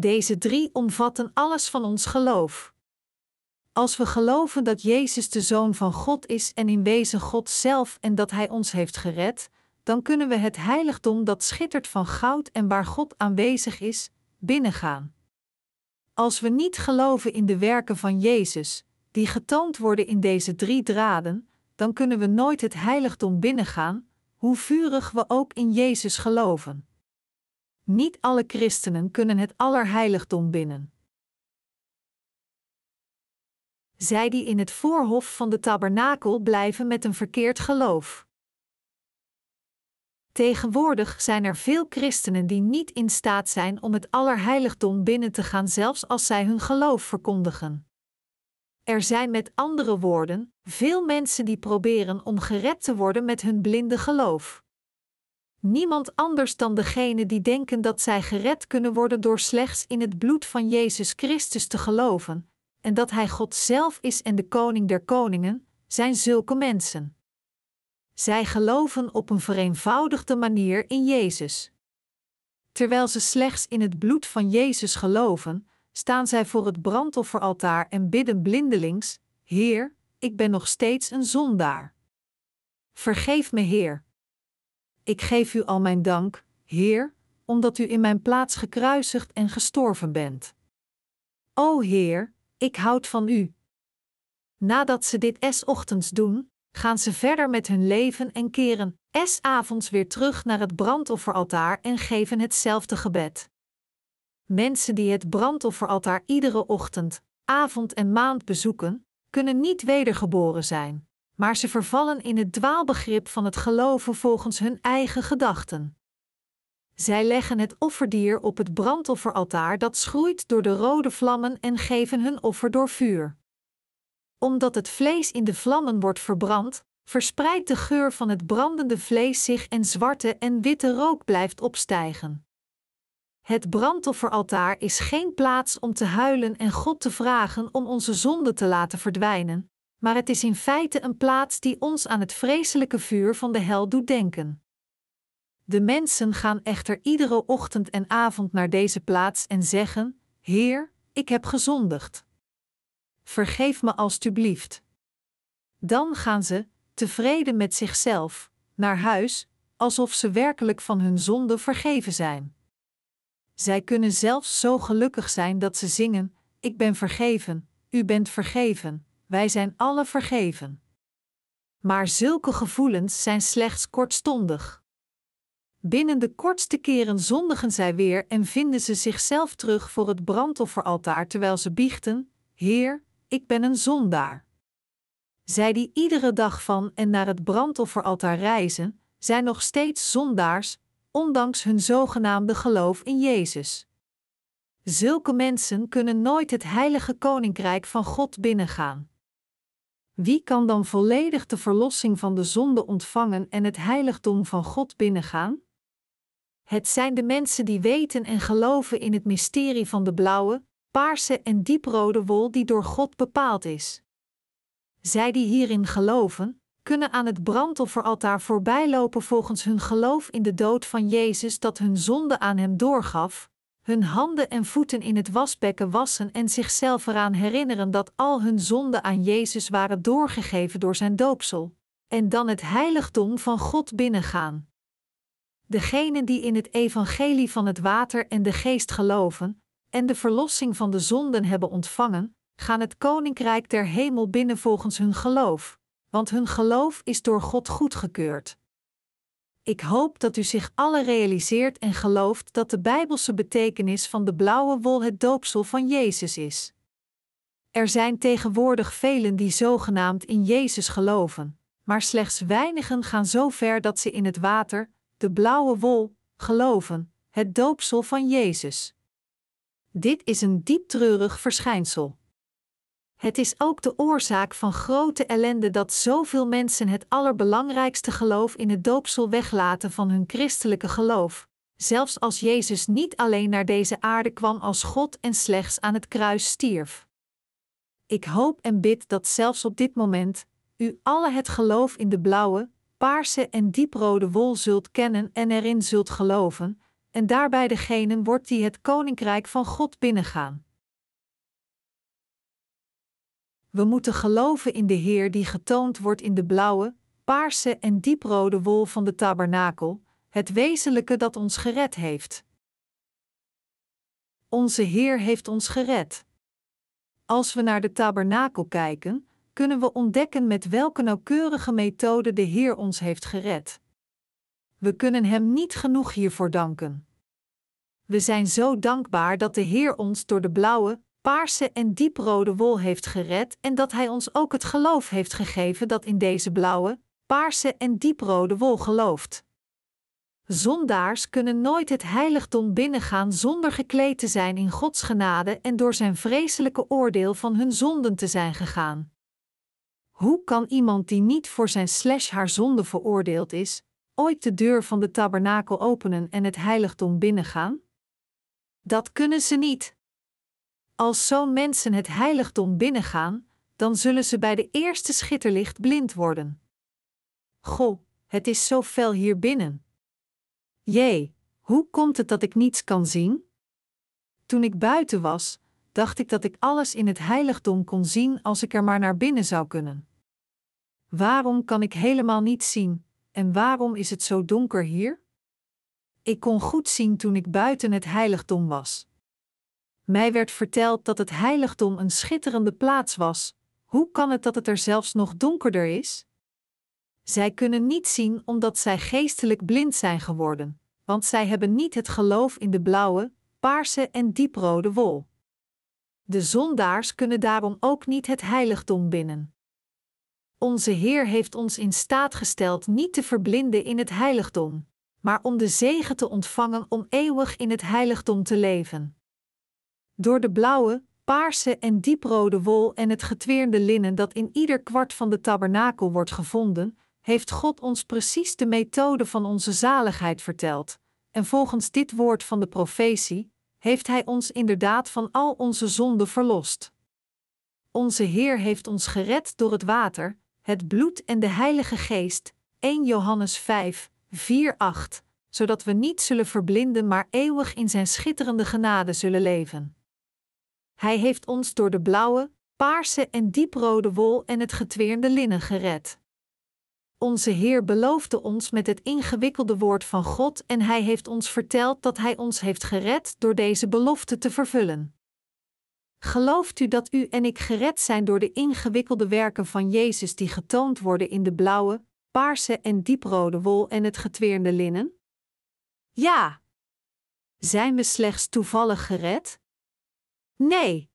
Speaker 1: Deze drie omvatten alles van ons geloof. Als we geloven dat Jezus de Zoon van God is en in wezen God zelf en dat Hij ons heeft gered, dan kunnen we het heiligdom dat schittert van goud en waar God aanwezig is, binnengaan. Als we niet geloven in de werken van Jezus, die getoond worden in deze drie draden, dan kunnen we nooit het heiligdom binnengaan, hoe vurig we ook in Jezus geloven. Niet alle christenen kunnen het allerheiligdom binnen. Zij die in het voorhof van de tabernakel blijven met een verkeerd geloof. Tegenwoordig zijn er veel christenen die niet in staat zijn om het allerheiligdom binnen te gaan, zelfs als zij hun geloof verkondigen. Er zijn met andere woorden veel mensen die proberen om gered te worden met hun blinde geloof. Niemand anders dan degene die denken dat zij gered kunnen worden door slechts in het bloed van Jezus Christus te geloven, en dat Hij God zelf is en de Koning der Koningen, zijn zulke mensen. Zij geloven op een vereenvoudigde manier in Jezus. Terwijl ze slechts in het bloed van Jezus geloven, staan zij voor het brandofferaltaar en bidden blindelings: Heer, ik ben nog steeds een zondaar. Vergeef me, Heer. Ik geef u al mijn dank, Heer, omdat u in mijn plaats gekruisigd en gestorven bent. O Heer, ik houd van u. Nadat ze dit es-ochtends doen, gaan ze verder met hun leven en keren es-avonds weer terug naar het brandofferaltaar en geven hetzelfde gebed. Mensen die het brandofferaltaar iedere ochtend, avond en maand bezoeken, kunnen niet wedergeboren zijn, maar ze vervallen in het dwaalbegrip van het geloven volgens hun eigen gedachten. Zij leggen het offerdier op het brandofferaltaar dat schroeit door de rode vlammen en geven hun offer door vuur. Omdat het vlees in de vlammen wordt verbrand, verspreidt de geur van het brandende vlees zich en zwarte en witte rook blijft opstijgen. Het brandofferaltaar is geen plaats om te huilen en God te vragen om onze zonde te laten verdwijnen, maar het is in feite een plaats die ons aan het vreselijke vuur van de hel doet denken. De mensen gaan echter iedere ochtend en avond naar deze plaats en zeggen: Heer, ik heb gezondigd. Vergeef me alstublieft. Dan gaan ze, tevreden met zichzelf, naar huis, alsof ze werkelijk van hun zonde vergeven zijn. Zij kunnen zelfs zo gelukkig zijn dat ze zingen: Ik ben vergeven, u bent vergeven, wij zijn alle vergeven. Maar zulke gevoelens zijn slechts kortstondig. Binnen de kortste keren zondigen zij weer en vinden ze zichzelf terug voor het brandofferaltaar terwijl ze biechten: Heer, ik ben een zondaar. Zij die iedere dag van en naar het brandofferaltaar reizen, zijn nog steeds zondaars, ondanks hun zogenaamde geloof in Jezus. Zulke mensen kunnen nooit het heilige koninkrijk van God binnengaan. Wie kan dan volledig de verlossing van de zonde ontvangen en het heiligdom van God binnengaan? Het zijn de mensen die weten en geloven in het mysterie van de blauwe, paarse en dieprode wol die door God bepaald is. Zij die hierin geloven, kunnen aan het brandofferaltaar voorbijlopen volgens hun geloof in de dood van Jezus dat hun zonde aan hem doorgaf, hun handen en voeten in het wasbekken wassen en zichzelf eraan herinneren dat al hun zonden aan Jezus waren doorgegeven door zijn doopsel, en dan het heiligdom van God binnengaan. Degenen die in het evangelie van het water en de geest geloven, en de verlossing van de zonden hebben ontvangen, gaan het koninkrijk der hemel binnen volgens hun geloof, want hun geloof is door God goedgekeurd. Ik hoop dat u zich alle realiseert en gelooft dat de bijbelse betekenis van de blauwe wol het doopsel van Jezus is. Er zijn tegenwoordig velen die zogenaamd in Jezus geloven, maar slechts weinigen gaan zo ver dat ze in het water, de blauwe wol, geloven, het doopsel van Jezus. Dit is een diep treurig verschijnsel. Het is ook de oorzaak van grote ellende dat zoveel mensen het allerbelangrijkste geloof in het doopsel weglaten van hun christelijke geloof, zelfs als Jezus niet alleen naar deze aarde kwam als God en slechts aan het kruis stierf. Ik hoop en bid dat zelfs op dit moment u alle het geloof in de blauwe, paarse en dieprode wol zult kennen en erin zult geloven, en daarbij degene wordt die het koninkrijk van God binnengaan. We moeten geloven in de Heer die getoond wordt in de blauwe, paarse en dieprode wol van de tabernakel, het wezenlijke dat ons gered heeft. Onze Heer heeft ons gered. Als we naar de tabernakel kijken, kunnen we ontdekken met welke nauwkeurige methode de Heer ons heeft gered. We kunnen Hem niet genoeg hiervoor danken. We zijn zo dankbaar dat de Heer ons door de blauwe, paarse en dieprode wol heeft gered en dat Hij ons ook het geloof heeft gegeven dat in deze blauwe, paarse en dieprode wol gelooft. Zondaars kunnen nooit het heiligdom binnengaan zonder gekleed te zijn in Gods genade en door zijn vreselijke oordeel van hun zonden te zijn gegaan. Hoe kan iemand die niet voor zijn slash haar zonde veroordeeld is, ooit de deur van de tabernakel openen en het heiligdom binnengaan? Dat kunnen ze niet. Als zo'n mensen het heiligdom binnengaan, dan zullen ze bij de eerste schitterlicht blind worden. Goh, het is zo fel hier binnen. Jee, hoe komt het dat ik niets kan zien? Toen ik buiten was, dacht ik dat ik alles in het heiligdom kon zien als ik er maar naar binnen zou kunnen. Waarom kan ik helemaal niets zien, en waarom is het zo donker hier? Ik kon goed zien toen ik buiten het heiligdom was. Mij werd verteld dat het heiligdom een schitterende plaats was. Hoe kan het dat het er zelfs nog donkerder is? Zij kunnen niet zien omdat zij geestelijk blind zijn geworden, want zij hebben niet het geloof in de blauwe, paarse en dieprode wol. De zondaars kunnen daarom ook niet het heiligdom binnen. Onze Heer heeft ons in staat gesteld niet te verblinden in het heiligdom, maar om de zegen te ontvangen om eeuwig in het heiligdom te leven. Door de blauwe, paarse en dieprode wol en het getweerde linnen dat in ieder kwart van de tabernakel wordt gevonden, heeft God ons precies de methode van onze zaligheid verteld. En volgens dit woord van de profetie heeft Hij ons inderdaad van al onze zonden verlost. Onze Heer heeft ons gered door het water, het bloed en de Heilige Geest. 1 Johannes 5, 4, 8, zodat we niet zullen verblinden, maar eeuwig in Zijn schitterende genade zullen leven. Hij heeft ons door de blauwe, paarse en dieprode wol en het getweerde linnen gered. Onze Heer beloofde ons met het ingewikkelde woord van God en Hij heeft ons verteld dat Hij ons heeft gered door deze belofte te vervullen. Gelooft u dat u en ik gered zijn door de ingewikkelde werken van Jezus die getoond worden in de blauwe, paarse en dieprode wol en het getweerde linnen? Ja. Zijn we slechts toevallig gered? Nee.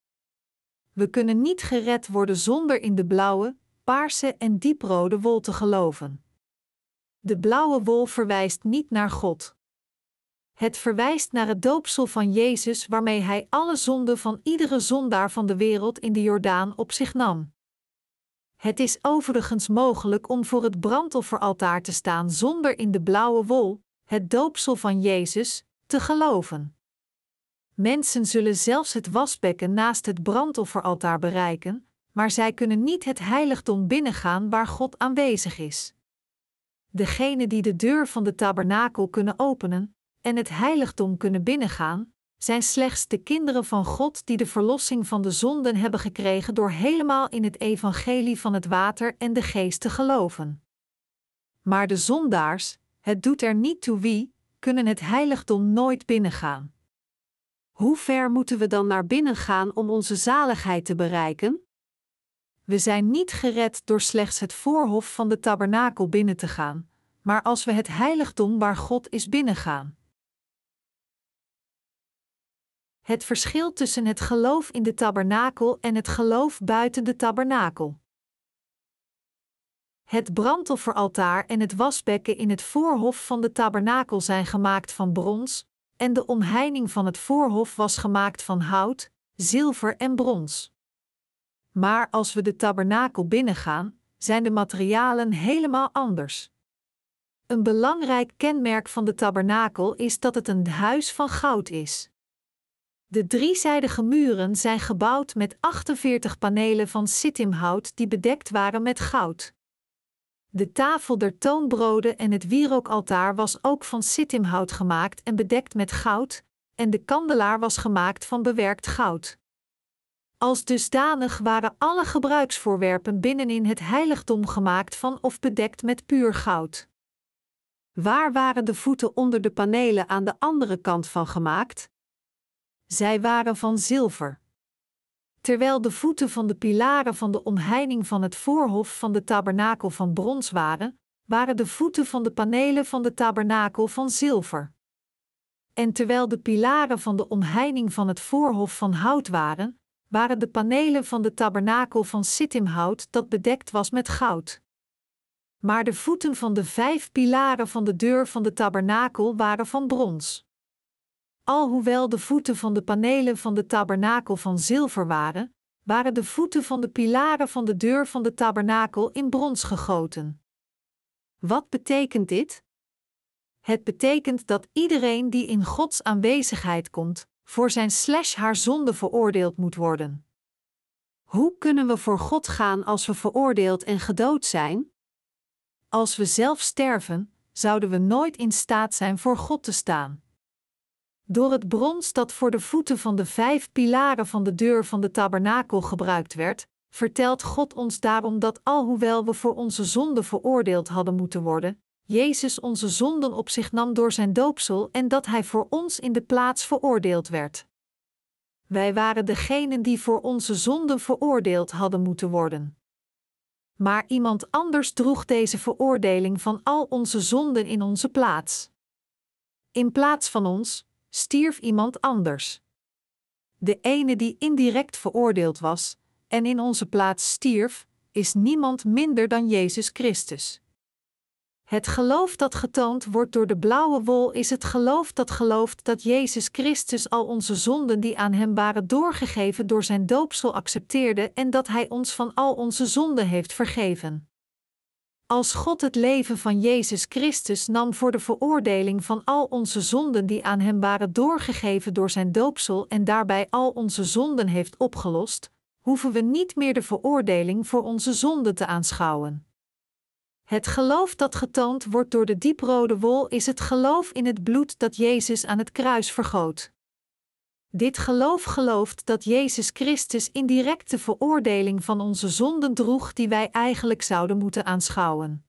Speaker 1: we kunnen niet gered worden zonder in de blauwe, paarse en dieprode wol te geloven. De blauwe wol verwijst niet naar God. Het verwijst naar het doopsel van Jezus waarmee hij alle zonden van iedere zondaar van de wereld in de Jordaan op zich nam. Het is overigens mogelijk om voor het brandofferaltaar te staan zonder in de blauwe wol, het doopsel van Jezus, te geloven. Mensen zullen zelfs het wasbekken naast het brandofferaltaar bereiken, maar zij kunnen niet het heiligdom binnengaan waar God aanwezig is. Degenen die de deur van de tabernakel kunnen openen en het heiligdom kunnen binnengaan, zijn slechts de kinderen van God die de verlossing van de zonden hebben gekregen door helemaal in het evangelie van het water en de geest te geloven. Maar de zondaars, het doet er niet toe wie, kunnen het heiligdom nooit binnengaan. Hoe ver moeten we dan naar binnen gaan om onze zaligheid te bereiken? We zijn niet gered door slechts het voorhof van de tabernakel binnen te gaan, maar als we het heiligdom waar God is binnengaan. Het verschil tussen het geloof in de tabernakel en het geloof buiten de tabernakel. Het brandofferaltaar en het wasbekken in het voorhof van de tabernakel zijn gemaakt van brons, en de omheining van het voorhof was gemaakt van hout, zilver en brons. Maar als we de tabernakel binnengaan, zijn de materialen helemaal anders. Een belangrijk kenmerk van de tabernakel is dat het een huis van goud is. De driezijdige muren zijn gebouwd met 48 panelen van sittimhout die bedekt waren met goud. De tafel der toonbroden en het wierookaltaar was ook van sittimhout gemaakt en bedekt met goud, en de kandelaar was gemaakt van bewerkt goud. Als dusdanig waren alle gebruiksvoorwerpen binnenin het heiligdom gemaakt van of bedekt met puur goud. Waar waren de voeten onder de panelen aan de andere kant van gemaakt? Zij waren van zilver. Terwijl de voeten van de pilaren van de omheining van het voorhof van de tabernakel van brons waren, waren de voeten van de panelen van de tabernakel van zilver. En terwijl de pilaren van de omheining van het voorhof van hout waren, waren de panelen van de tabernakel van sittimhout dat bedekt was met goud. Maar de voeten van de vijf pilaren van de deur van de tabernakel waren van brons. Alhoewel de voeten van de panelen van de tabernakel van zilver waren, waren de voeten van de pilaren van de deur van de tabernakel in brons gegoten. Wat betekent dit? Het betekent dat iedereen die in Gods aanwezigheid komt, voor zijn slash haar zonde veroordeeld moet worden. Hoe kunnen we voor God gaan als we veroordeeld en gedood zijn? Als we zelf sterven, zouden we nooit in staat zijn voor God te staan. Door het brons dat voor de voeten van de vijf pilaren van de deur van de tabernakel gebruikt werd, vertelt God ons daarom dat alhoewel we voor onze zonde veroordeeld hadden moeten worden, Jezus onze zonden op zich nam door zijn doopsel en dat hij voor ons in de plaats veroordeeld werd. Wij waren degenen die voor onze zonden veroordeeld hadden moeten worden. Maar iemand anders droeg deze veroordeling van al onze zonden in onze plaats. In plaats van ons, stierf iemand anders. De ene die indirect veroordeeld was en in onze plaats stierf, is niemand minder dan Jezus Christus. Het geloof dat getoond wordt door de blauwe wol is het geloof dat gelooft dat Jezus Christus al onze zonden die aan Hem waren doorgegeven door Zijn doopsel accepteerde en dat Hij ons van al onze zonden heeft vergeven. Als God het leven van Jezus Christus nam voor de veroordeling van al onze zonden die aan Hem waren doorgegeven door Zijn doopsel en daarbij al onze zonden heeft opgelost, hoeven we niet meer de veroordeling voor onze zonden te aanschouwen. Het geloof dat getoond wordt door de dieprode wol is het geloof in het bloed dat Jezus aan het kruis vergoot. Dit geloof gelooft dat Jezus Christus indirect de veroordeling van onze zonden droeg die wij eigenlijk zouden moeten aanschouwen.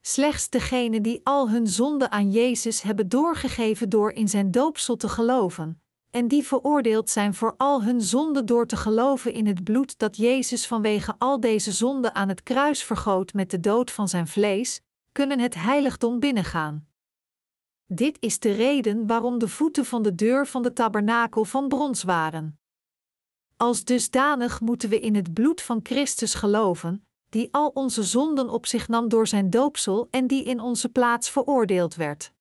Speaker 1: Slechts degenen die al hun zonden aan Jezus hebben doorgegeven door in zijn doopsel te geloven, en die veroordeeld zijn voor al hun zonden door te geloven in het bloed dat Jezus vanwege al deze zonden aan het kruis vergoot met de dood van zijn vlees, kunnen het heiligdom binnengaan. Dit is de reden waarom de voeten van de deur van de tabernakel van brons waren. Als dusdanig moeten we in het bloed van Christus geloven, die al onze zonden op zich nam door zijn doopsel en die in onze plaats veroordeeld werd.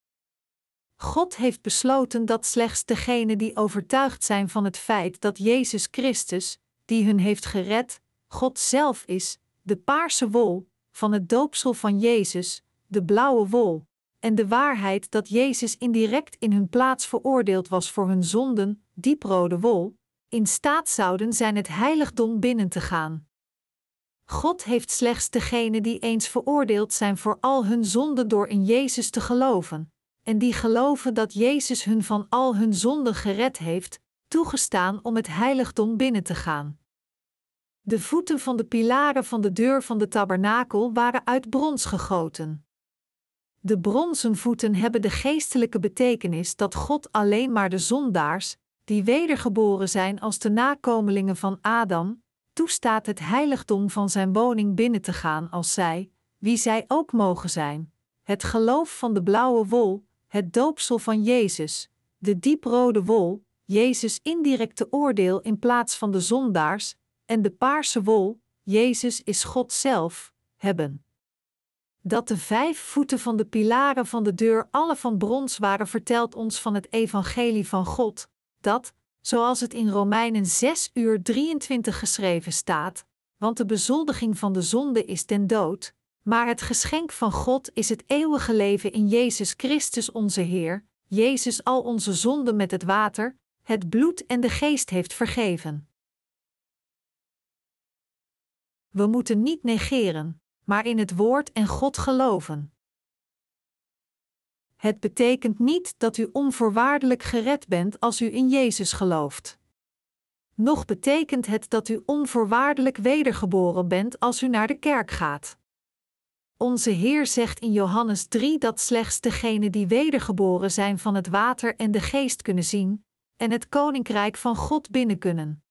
Speaker 1: God heeft besloten dat slechts degenen die overtuigd zijn van het feit dat Jezus Christus, die hun heeft gered, God zelf is, de paarse wol, van het doopsel van Jezus, de blauwe wol, en de waarheid dat Jezus indirect in hun plaats veroordeeld was voor hun zonden, dieprode wol, in staat zouden zijn het heiligdom binnen te gaan. God heeft slechts degenen die eens veroordeeld zijn voor al hun zonden door in Jezus te geloven, en die geloven dat Jezus hun van al hun zonden gered heeft, toegestaan om het heiligdom binnen te gaan. De voeten van de pilaren van de deur van de tabernakel waren uit brons gegoten. De bronzen voeten hebben de geestelijke betekenis dat God alleen maar de zondaars, die wedergeboren zijn als de nakomelingen van Adam, toestaat het heiligdom van zijn woning binnen te gaan als zij, wie zij ook mogen zijn, het geloof van de blauwe wol, het doopsel van Jezus, de dieprode wol, Jezus indirecte oordeel in plaats van de zondaars, en de paarse wol, Jezus is God zelf, hebben. Dat de vijf voeten van de pilaren van de deur alle van brons waren, vertelt ons van het evangelie van God, dat, zoals het in Romeinen 6 uur 23 geschreven staat, want de bezoldiging van de zonde is den dood, maar het geschenk van God is het eeuwige leven in Jezus Christus onze Heer, Jezus al onze zonden met het water, het bloed en de geest heeft vergeven. We moeten niet negeren, maar in het woord en God geloven. Het betekent niet dat u onvoorwaardelijk gered bent als u in Jezus gelooft. Nog betekent het dat u onvoorwaardelijk wedergeboren bent als u naar de kerk gaat. Onze Heer zegt in Johannes 3 dat slechts degenen die wedergeboren zijn van het water en de geest kunnen zien, en het koninkrijk van God binnen kunnen.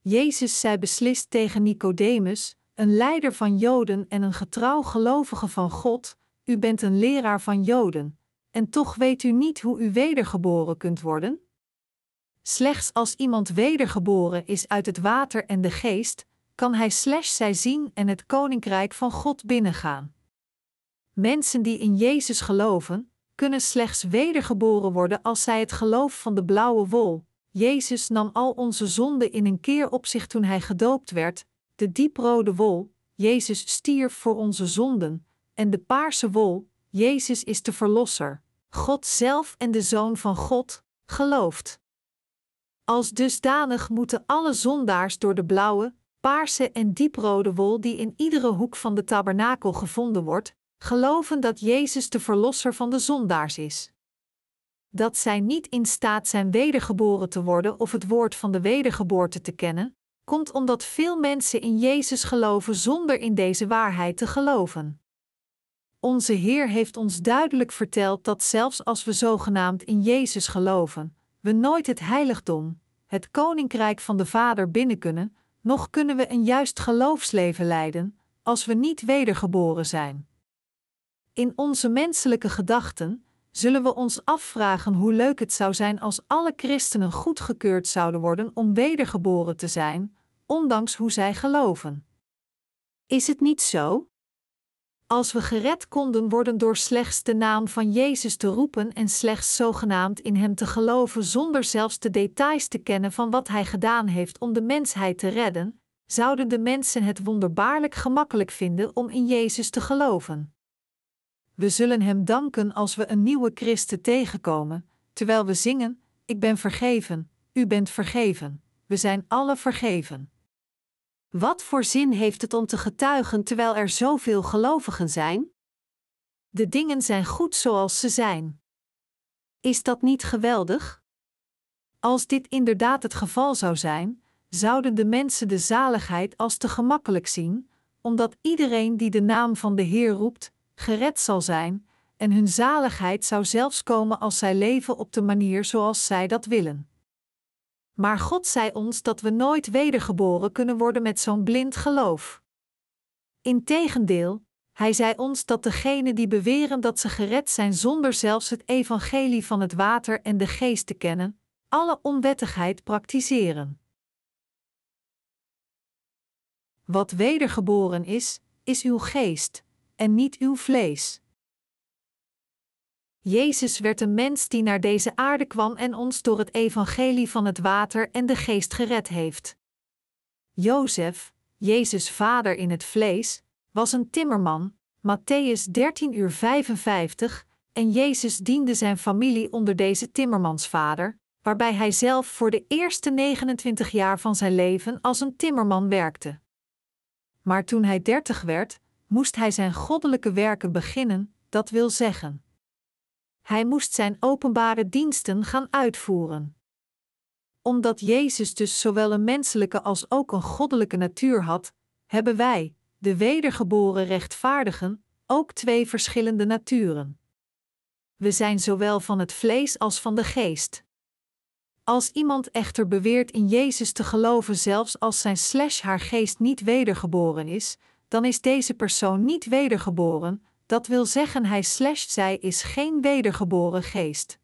Speaker 1: Jezus zei beslist tegen Nicodemus, een leider van Joden en een getrouw gelovige van God: U bent een leraar van Joden, en toch weet u niet hoe u wedergeboren kunt worden? Slechts als iemand wedergeboren is uit het water en de geest, kan hij zij zien en het koninkrijk van God binnengaan. Mensen die in Jezus geloven, kunnen slechts wedergeboren worden als zij het geloof van de blauwe wol. Jezus nam al onze zonden in een keer op zich toen hij gedoopt werd, de dieprode wol, Jezus stierf voor onze zonden, en de paarse wol, Jezus is de Verlosser, God zelf en de Zoon van God, gelooft. Als dusdanig moeten alle zondaars door de blauwe, paarse en dieprode wol die in iedere hoek van de tabernakel gevonden wordt, geloven dat Jezus de Verlosser van de zondaars is. Dat zij niet in staat zijn wedergeboren te worden of het woord van de wedergeboorte te kennen, komt omdat veel mensen in Jezus geloven zonder in deze waarheid te geloven. Onze Heer heeft ons duidelijk verteld dat zelfs als we zogenaamd in Jezus geloven, we nooit het heiligdom, het koninkrijk van de Vader binnen kunnen, nog kunnen we een juist geloofsleven leiden, als we niet wedergeboren zijn. In onze menselijke gedachten zullen we ons afvragen hoe leuk het zou zijn als alle christenen goedgekeurd zouden worden om wedergeboren te zijn, ondanks hoe zij geloven. Is het niet zo? Als we gered konden worden door slechts de naam van Jezus te roepen en slechts zogenaamd in Hem te geloven zonder zelfs de details te kennen van wat Hij gedaan heeft om de mensheid te redden, zouden de mensen het wonderbaarlijk gemakkelijk vinden om in Jezus te geloven. We zullen Hem danken als we een nieuwe Christen tegenkomen, terwijl we zingen: Ik ben vergeven, U bent vergeven, we zijn alle vergeven. Wat voor zin heeft het om te getuigen terwijl er zoveel gelovigen zijn? De dingen zijn goed zoals ze zijn. Is dat niet geweldig? Als dit inderdaad het geval zou zijn, zouden de mensen de zaligheid als te gemakkelijk zien, omdat iedereen die de naam van de Heer roept, gered zal zijn, en hun zaligheid zou zelfs komen als zij leven op de manier zoals zij dat willen. Maar God zei ons dat we nooit wedergeboren kunnen worden met zo'n blind geloof. Integendeel, Hij zei ons dat degenen die beweren dat ze gered zijn zonder zelfs het evangelie van het water en de geest te kennen, alle onwettigheid praktiseren. Wat wedergeboren is, is uw geest, en niet uw vlees. Jezus werd een mens die naar deze aarde kwam en ons door het evangelie van het water en de geest gered heeft. Jozef, Jezus' vader in het vlees, was een timmerman, Matthäus 13 uur 55, en Jezus diende zijn familie onder deze timmermansvader, waarbij hij zelf voor de eerste 29 jaar van zijn leven als een timmerman werkte. Maar toen hij dertig werd, moest hij zijn goddelijke werken beginnen, dat wil zeggen. Hij moest zijn openbare diensten gaan uitvoeren. Omdat Jezus dus zowel een menselijke als ook een goddelijke natuur had, hebben wij, de wedergeboren rechtvaardigen, ook twee verschillende naturen. We zijn zowel van het vlees als van de geest. Als iemand echter beweert in Jezus te geloven, zelfs als zijn slash haar geest niet wedergeboren is, dan is deze persoon niet wedergeboren, dat wil zeggen hij slash zij is geen wedergeboren geest.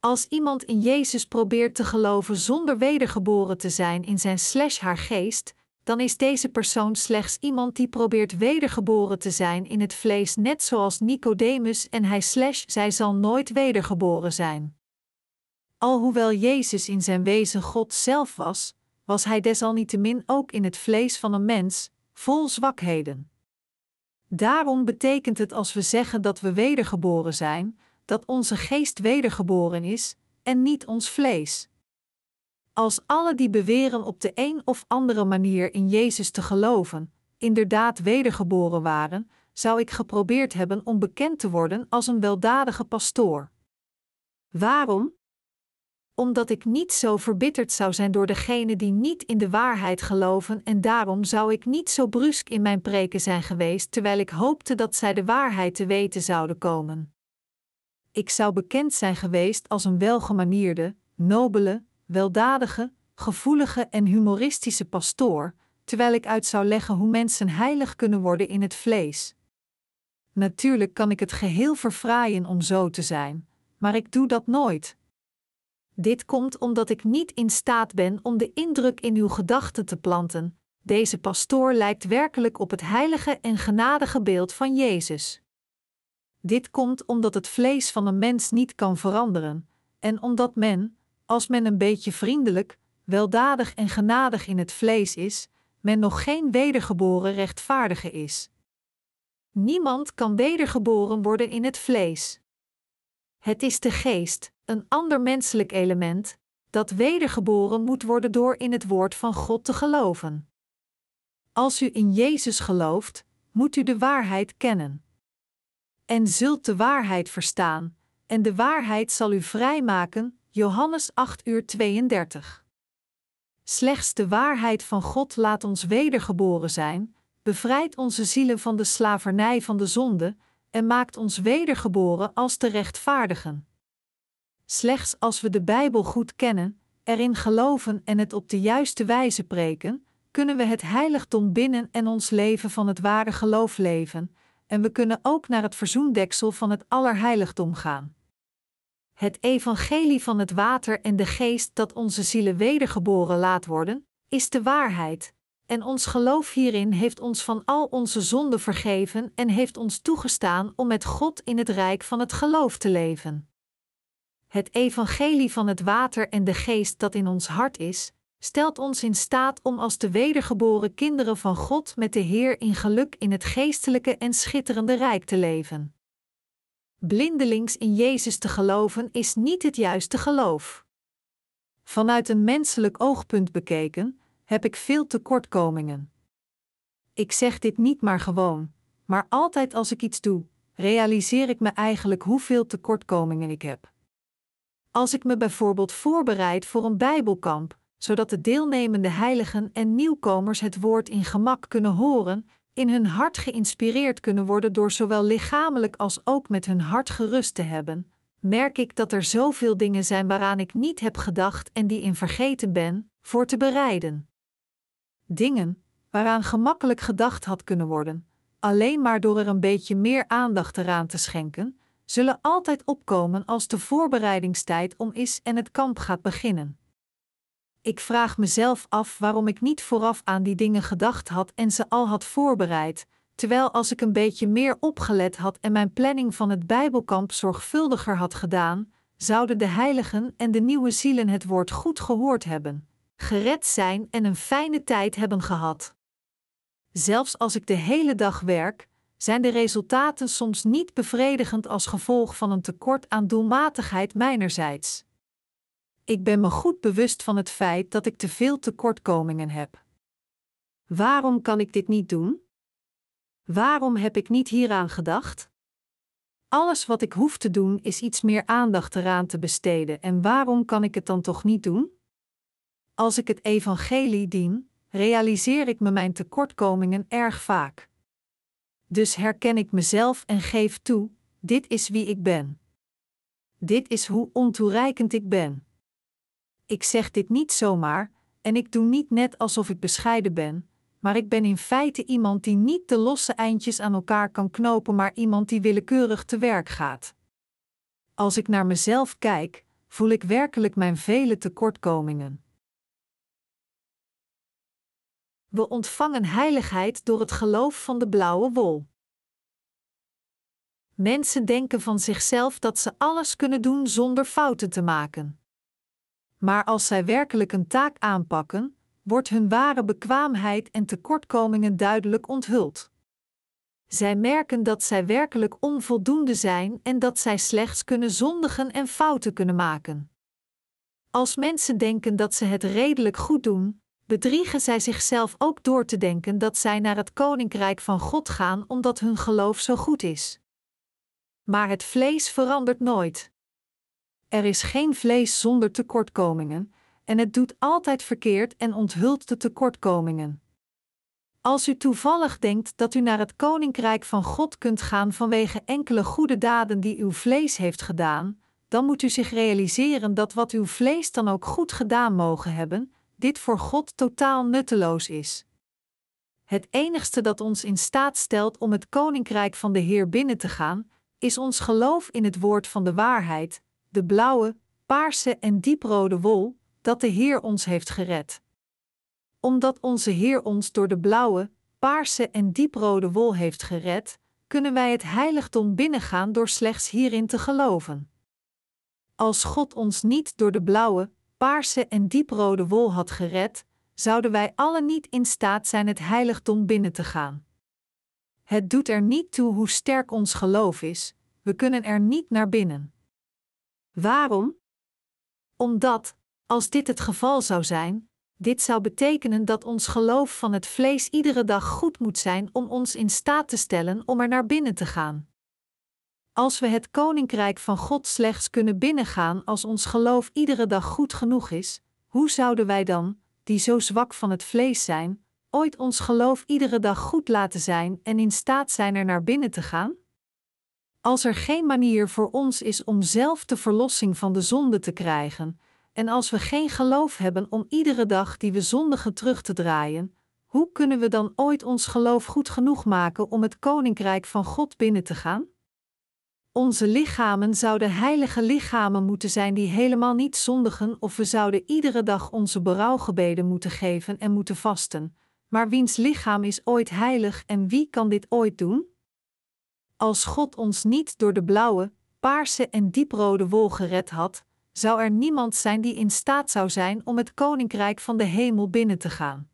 Speaker 1: Als iemand in Jezus probeert te geloven zonder wedergeboren te zijn in zijn slash haar geest, dan is deze persoon slechts iemand die probeert wedergeboren te zijn in het vlees, net zoals Nicodemus en hij slash zij zal nooit wedergeboren zijn. Alhoewel Jezus in zijn wezen God zelf was, was hij desalniettemin ook in het vlees van een mens, vol zwakheden. Daarom betekent het als we zeggen dat we wedergeboren zijn, dat onze geest wedergeboren is en niet ons vlees. Als alle die beweren op de een of andere manier in Jezus te geloven, inderdaad wedergeboren waren, zou ik geprobeerd hebben om bekend te worden als een weldadige pastoor. Waarom? Omdat ik niet zo verbitterd zou zijn door degenen die niet in de waarheid geloven, en daarom zou ik niet zo brusk in mijn preken zijn geweest, terwijl ik hoopte dat zij de waarheid te weten zouden komen. Ik zou bekend zijn geweest als een welgemanierde, nobele, weldadige, gevoelige en humoristische pastoor, terwijl ik uit zou leggen hoe mensen heilig kunnen worden in het vlees. Natuurlijk kan ik het geheel verfraaien om zo te zijn, maar ik doe dat nooit. Dit komt omdat ik niet in staat ben om de indruk in uw gedachten te planten. Deze pastoor lijkt werkelijk op het heilige en genadige beeld van Jezus. Dit komt omdat het vlees van een mens niet kan veranderen, en omdat men, als men een beetje vriendelijk, weldadig en genadig in het vlees is, men nog geen wedergeboren rechtvaardige is. Niemand kan wedergeboren worden in het vlees. Het is de geest, een ander menselijk element, dat wedergeboren moet worden door in het woord van God te geloven. Als u in Jezus gelooft, moet u de waarheid kennen. En zult de waarheid verstaan, en de waarheid zal u vrijmaken, Johannes 8 uur 32. Slechts de waarheid van God laat ons wedergeboren zijn, bevrijdt onze zielen van de slavernij van de zonde en maakt ons wedergeboren als de rechtvaardigen. Slechts als we de Bijbel goed kennen, erin geloven en het op de juiste wijze preken, kunnen we het heiligdom binnen en ons leven van het ware geloof leven, en we kunnen ook naar het verzoendeksel van het allerheiligdom gaan. Het evangelie van het water en de geest dat onze zielen wedergeboren laat worden, is de waarheid, en ons geloof hierin heeft ons van al onze zonden vergeven en heeft ons toegestaan om met God in het rijk van het geloof te leven. Het evangelie van het water en de geest dat in ons hart is, stelt ons in staat om als de wedergeboren kinderen van God met de Heer in geluk in het geestelijke en schitterende rijk te leven. Blindelings in Jezus te geloven is niet het juiste geloof. Vanuit een menselijk oogpunt bekeken, heb ik veel tekortkomingen. Ik zeg dit niet maar gewoon, maar altijd als ik iets doe, realiseer ik me eigenlijk hoeveel tekortkomingen ik heb. Als ik me bijvoorbeeld voorbereid voor een Bijbelkamp, zodat de deelnemende heiligen en nieuwkomers het woord in gemak kunnen horen, in hun hart geïnspireerd kunnen worden door zowel lichamelijk als ook met hun hart gerust te hebben, merk ik dat er zoveel dingen zijn waaraan ik niet heb gedacht en die in vergeten ben, voor te bereiden. Dingen waaraan gemakkelijk gedacht had kunnen worden, alleen maar door er een beetje meer aandacht eraan te schenken, zullen altijd opkomen als de voorbereidingstijd om is en het kamp gaat beginnen. Ik vraag mezelf af waarom ik niet vooraf aan die dingen gedacht had en ze al had voorbereid, terwijl als ik een beetje meer opgelet had en mijn planning van het Bijbelkamp zorgvuldiger had gedaan, zouden de heiligen en de nieuwe zielen het woord goed gehoord hebben, gered zijn en een fijne tijd hebben gehad. Zelfs als ik de hele dag werk, zijn de resultaten soms niet bevredigend als gevolg van een tekort aan doelmatigheid mijnerzijds. Ik ben me goed bewust van het feit dat ik te veel tekortkomingen heb. Waarom kan ik dit niet doen? Waarom heb ik niet hieraan gedacht? Alles wat ik hoef te doen is iets meer aandacht eraan te besteden en waarom kan ik het dan toch niet doen? Als ik het evangelie dien, realiseer ik me mijn tekortkomingen erg vaak. Dus herken ik mezelf en geef toe: dit is wie ik ben. Dit is hoe ontoereikend ik ben. Ik zeg dit niet zomaar, en ik doe niet net alsof ik bescheiden ben, maar ik ben in feite iemand die niet de losse eindjes aan elkaar kan knopen, maar iemand die willekeurig te werk gaat. Als ik naar mezelf kijk, voel ik werkelijk mijn vele tekortkomingen. We ontvangen heiligheid door het geloof van de blauwe wol. Mensen denken van zichzelf dat ze alles kunnen doen zonder fouten te maken. Maar als zij werkelijk een taak aanpakken, wordt hun ware bekwaamheid en tekortkomingen duidelijk onthuld. Zij merken dat zij werkelijk onvoldoende zijn en dat zij slechts kunnen zondigen en fouten kunnen maken. Als mensen denken dat ze het redelijk goed doen, bedriegen zij zichzelf ook door te denken dat zij naar het koninkrijk van God gaan omdat hun geloof zo goed is. Maar het vlees verandert nooit. Er is geen vlees zonder tekortkomingen, en het doet altijd verkeerd en onthult de tekortkomingen. Als u toevallig denkt dat u naar het koninkrijk van God kunt gaan vanwege enkele goede daden die uw vlees heeft gedaan, dan moet u zich realiseren dat wat uw vlees dan ook goed gedaan mogen hebben, dit voor God totaal nutteloos is. Het enigste dat ons in staat stelt om het koninkrijk van de Heer binnen te gaan, is ons geloof in het woord van de waarheid, de blauwe, paarse en dieprode wol, dat de Heer ons heeft gered. Omdat onze Heer ons door de blauwe, paarse en dieprode wol heeft gered, kunnen wij het heiligdom binnengaan door slechts hierin te geloven. Als God ons niet door de blauwe, paarse en dieprode wol had gered, zouden wij allen niet in staat zijn het heiligdom binnen te gaan. Het doet er niet toe hoe sterk ons geloof is, we kunnen er niet naar binnen. Waarom? Omdat, als dit het geval zou zijn, dit zou betekenen dat ons geloof van het vlees iedere dag goed moet zijn om ons in staat te stellen om er naar binnen te gaan. Als we het koninkrijk van God slechts kunnen binnengaan als ons geloof iedere dag goed genoeg is, hoe zouden wij dan, die zo zwak van het vlees zijn, ooit ons geloof iedere dag goed laten zijn en in staat zijn er naar binnen te gaan? Als er geen manier voor ons is om zelf de verlossing van de zonde te krijgen, en als we geen geloof hebben om iedere dag die we zondigen terug te draaien, hoe kunnen we dan ooit ons geloof goed genoeg maken om het koninkrijk van God binnen te gaan? Onze lichamen zouden heilige lichamen moeten zijn die helemaal niet zondigen, of we zouden iedere dag onze berouwgebeden moeten geven en moeten vasten. Maar wiens lichaam is ooit heilig en wie kan dit ooit doen? Als God ons niet door de blauwe, paarse en dieprode wol gered had, zou er niemand zijn die in staat zou zijn om het koninkrijk van de hemel binnen te gaan.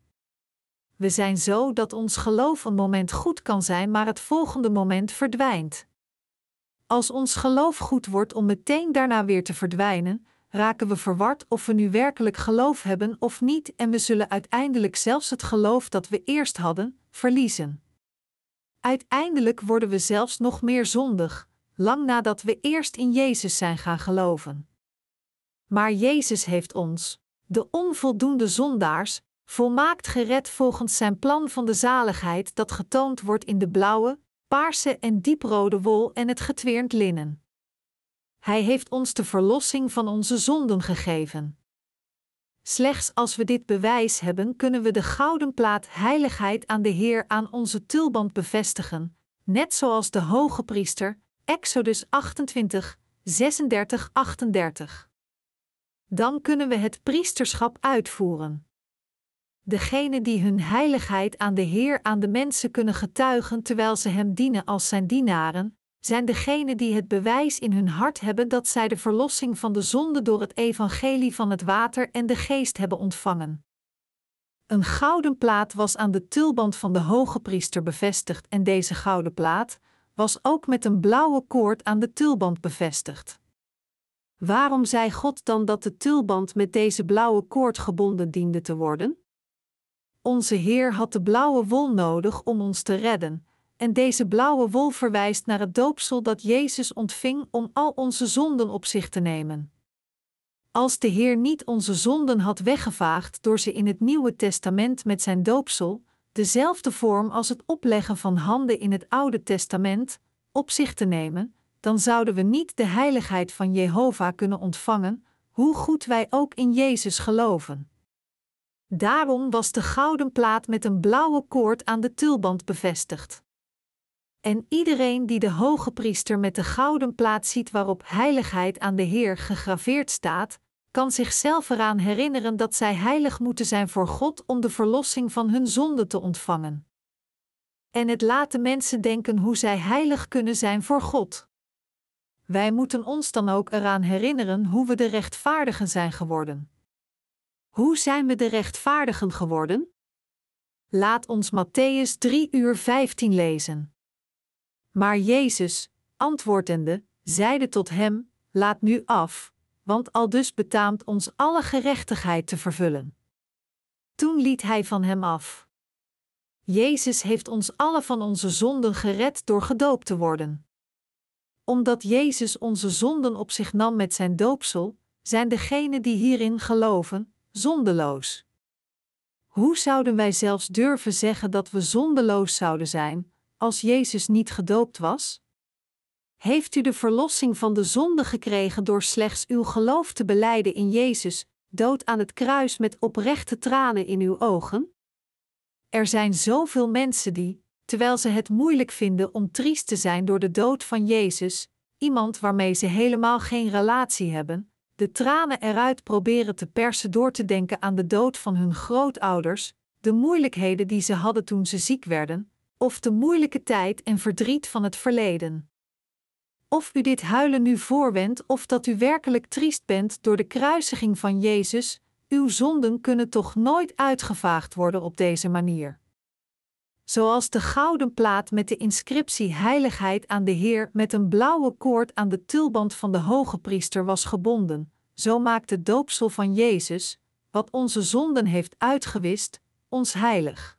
Speaker 1: We zijn zo dat ons geloof een moment goed kan zijn, maar het volgende moment verdwijnt. Als ons geloof goed wordt om meteen daarna weer te verdwijnen, raken we verward of we nu werkelijk geloof hebben of niet, en we zullen uiteindelijk zelfs het geloof dat we eerst hadden, verliezen. Uiteindelijk worden we zelfs nog meer zondig, lang nadat we eerst in Jezus zijn gaan geloven. Maar Jezus heeft ons, de onvoldoende zondaars, volmaakt gered volgens zijn plan van de zaligheid dat getoond wordt in de blauwe, paarse en dieprode wol en het getweerd linnen. Hij heeft ons de verlossing van onze zonden gegeven. Slechts als we dit bewijs hebben, kunnen we de gouden plaat heiligheid aan de Heer aan onze tulband bevestigen, net zoals de hoge priester, Exodus 28, 36, 38. Dan kunnen we het priesterschap uitvoeren. Degenen die hun heiligheid aan de Heer aan de mensen kunnen getuigen terwijl ze Hem dienen als Zijn dienaren, zijn degenen die het bewijs in hun hart hebben dat zij de verlossing van de zonde door het evangelie van het water en de geest hebben ontvangen. Een gouden plaat was aan de tulband van de hoge priester bevestigd en deze gouden plaat was ook met een blauwe koord aan de tulband bevestigd. Waarom zei God dan dat de tulband met deze blauwe koord gebonden diende te worden? Onze Heer had de blauwe wol nodig om ons te redden, en deze blauwe wol verwijst naar het doopsel dat Jezus ontving om al onze zonden op zich te nemen. Als de Heer niet onze zonden had weggevaagd door ze in het Nieuwe Testament met zijn doopsel, dezelfde vorm als het opleggen van handen in het Oude Testament, op zich te nemen, dan zouden we niet de heiligheid van Jehovah kunnen ontvangen, hoe goed wij ook in Jezus geloven. Daarom was de gouden plaat met een blauwe koord aan de tulband bevestigd. En iedereen die de hoge priester met de gouden plaat ziet waarop heiligheid aan de Heer gegraveerd staat, kan zichzelf eraan herinneren dat zij heilig moeten zijn voor God om de verlossing van hun zonde te ontvangen. En het laat de mensen denken hoe zij heilig kunnen zijn voor God. Wij moeten ons dan ook eraan herinneren hoe we de rechtvaardigen zijn geworden. Hoe zijn we de rechtvaardigen geworden? Laat ons Matthäus 3 uur 15 lezen. Maar Jezus, antwoordende, zeide tot hem: Laat nu af, want al dus betaamt ons alle gerechtigheid te vervullen. Toen liet hij van hem af. Jezus heeft ons alle van onze zonden gered door gedoopt te worden. Omdat Jezus onze zonden op zich nam met zijn doopsel, zijn degenen die hierin geloven, zondeloos. Hoe zouden wij zelfs durven zeggen dat we zondeloos zouden zijn, als Jezus niet gedoopt was? Heeft u de verlossing van de zonde gekregen door slechts uw geloof te beleiden in Jezus, dood aan het kruis met oprechte tranen in uw ogen? Er zijn zoveel mensen die, terwijl ze het moeilijk vinden om triest te zijn door de dood van Jezus, iemand waarmee ze helemaal geen relatie hebben, de tranen eruit proberen te persen door te denken aan de dood van hun grootouders, de moeilijkheden die ze hadden toen ze ziek werden, of de moeilijke tijd en verdriet van het verleden. Of u dit huilen nu voorwendt of dat u werkelijk triest bent door de kruisiging van Jezus, uw zonden kunnen toch nooit uitgevaagd worden op deze manier. Zoals de gouden plaat met de inscriptie Heiligheid aan de Heer met een blauwe koord aan de tulband van de hoge priester was gebonden, zo maakt het doopsel van Jezus, wat onze zonden heeft uitgewist, ons heilig.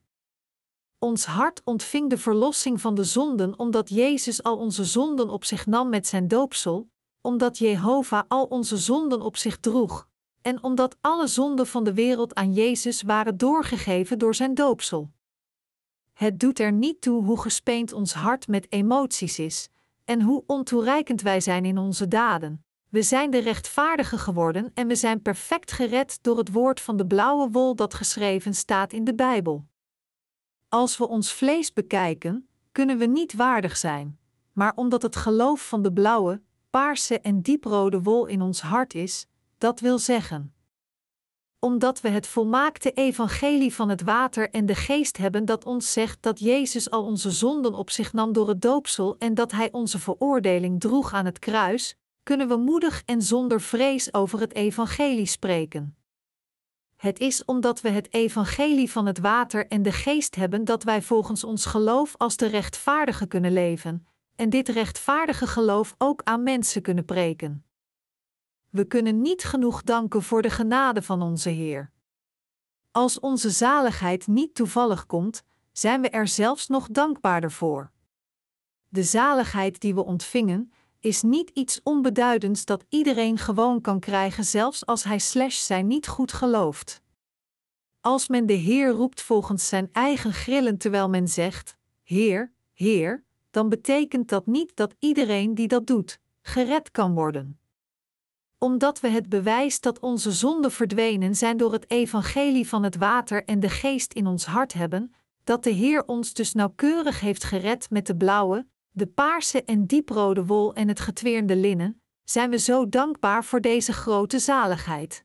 Speaker 1: Ons hart ontving de verlossing van de zonden omdat Jezus al onze zonden op zich nam met zijn doopsel, omdat Jehovah al onze zonden op zich droeg, en omdat alle zonden van de wereld aan Jezus waren doorgegeven door zijn doopsel. Het doet er niet toe hoe gespeend ons hart met emoties is, en hoe ontoereikend wij zijn in onze daden. We zijn de rechtvaardigen geworden en we zijn perfect gered door het woord van de blauwe wol dat geschreven staat in de Bijbel. Als we ons vlees bekijken, kunnen we niet waardig zijn, maar omdat het geloof van de blauwe, paarse en dieprode wol in ons hart is, dat wil zeggen. Omdat we het volmaakte evangelie van het water en de geest hebben dat ons zegt dat Jezus al onze zonden op zich nam door het doopsel en dat Hij onze veroordeling droeg aan het kruis, kunnen we moedig en zonder vrees over het evangelie spreken. Het is omdat we het evangelie van het water en de geest hebben dat wij volgens ons geloof als de rechtvaardige kunnen leven, en dit rechtvaardige geloof ook aan mensen kunnen preken. We kunnen niet genoeg danken voor de genade van onze Heer. Als onze zaligheid niet toevallig komt, zijn we er zelfs nog dankbaarder voor. De zaligheid die we ontvingen, is niet iets onbeduidends dat iedereen gewoon kan krijgen, zelfs als hij slash zijn niet goed gelooft. Als men de Heer roept volgens zijn eigen grillen terwijl men zegt: Heer, Heer, dan betekent dat niet dat iedereen die dat doet, gered kan worden. Omdat we het bewijs dat onze zonden verdwenen zijn door het evangelie van het water en de geest in ons hart hebben, dat de Heer ons dus nauwkeurig heeft gered met de blauwe, de paarse en dieprode wol en het getweerde linnen, zijn we zo dankbaar voor deze grote zaligheid.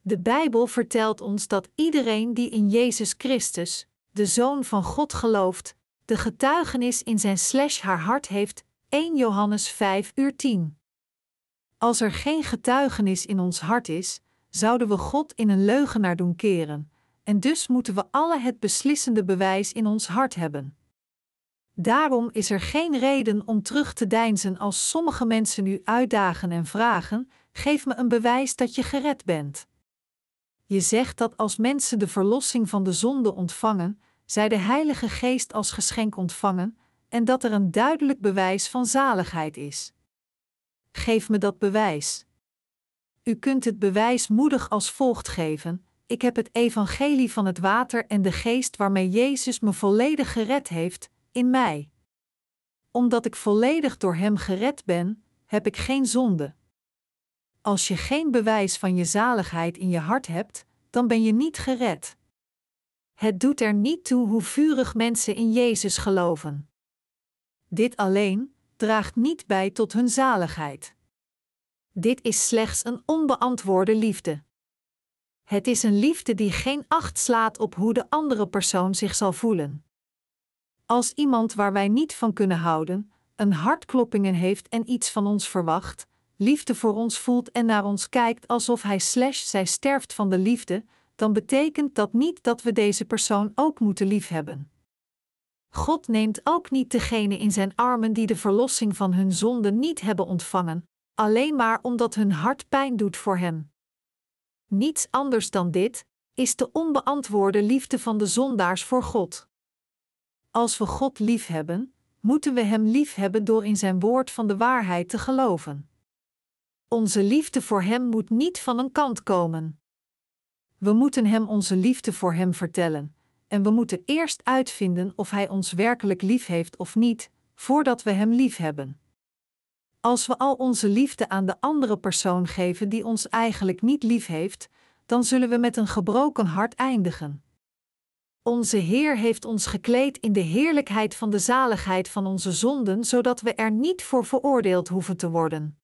Speaker 1: De Bijbel vertelt ons dat iedereen die in Jezus Christus, de Zoon van God, gelooft, de getuigenis in zijn slash haar hart heeft, 1 Johannes 5 uur 10. Als er geen getuigenis in ons hart is, zouden we God in een leugenaar doen keren, en dus moeten we alle het beslissende bewijs in ons hart hebben. Daarom is er geen reden om terug te deinzen als sommige mensen u uitdagen en vragen: geef me een bewijs dat je gered bent. Je zegt dat als mensen de verlossing van de zonde ontvangen, zij de Heilige Geest als geschenk ontvangen, en dat er een duidelijk bewijs van zaligheid is. Geef me dat bewijs. U kunt het bewijs moedig als volgt geven: Ik heb het evangelie van het water en de geest waarmee Jezus me volledig gered heeft, in mij. Omdat ik volledig door Hem gered ben, heb ik geen zonde. Als je geen bewijs van je zaligheid in je hart hebt, dan ben je niet gered. Het doet er niet toe hoe vurig mensen in Jezus geloven. Dit alleen draagt niet bij tot hun zaligheid. Dit is slechts een onbeantwoorde liefde. Het is een liefde die geen acht slaat op hoe de andere persoon zich zal voelen. Als iemand waar wij niet van kunnen houden, een hartkloppingen heeft en iets van ons verwacht, liefde voor ons voelt en naar ons kijkt alsof hij slash zij sterft van de liefde, dan betekent dat niet dat we deze persoon ook moeten liefhebben. God neemt ook niet degene in zijn armen die de verlossing van hun zonde niet hebben ontvangen, alleen maar omdat hun hart pijn doet voor hem. Niets anders dan dit is de onbeantwoorde liefde van de zondaars voor God. Als we God liefhebben, moeten we Hem liefhebben door in Zijn woord van de waarheid te geloven. Onze liefde voor Hem moet niet van een kant komen. We moeten Hem onze liefde voor Hem vertellen, en we moeten eerst uitvinden of Hij ons werkelijk lief heeft of niet, voordat we Hem liefhebben. Als we al onze liefde aan de andere persoon geven die ons eigenlijk niet lief heeft, dan zullen we met een gebroken hart eindigen. Onze Heer heeft ons gekleed in de heerlijkheid van de zaligheid van onze zonden, zodat we er niet voor veroordeeld hoeven te worden.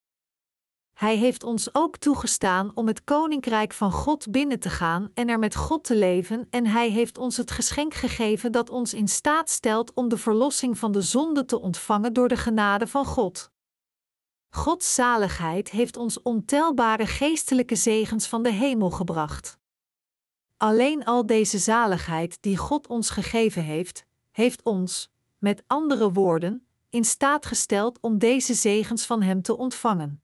Speaker 1: Hij heeft ons ook toegestaan om het koninkrijk van God binnen te gaan en er met God te leven, en Hij heeft ons het geschenk gegeven dat ons in staat stelt om de verlossing van de zonde te ontvangen door de genade van God. Gods zaligheid heeft ons ontelbare geestelijke zegens van de hemel gebracht. Alleen al deze zaligheid die God ons gegeven heeft, heeft ons, met andere woorden, in staat gesteld om deze zegens van Hem te ontvangen.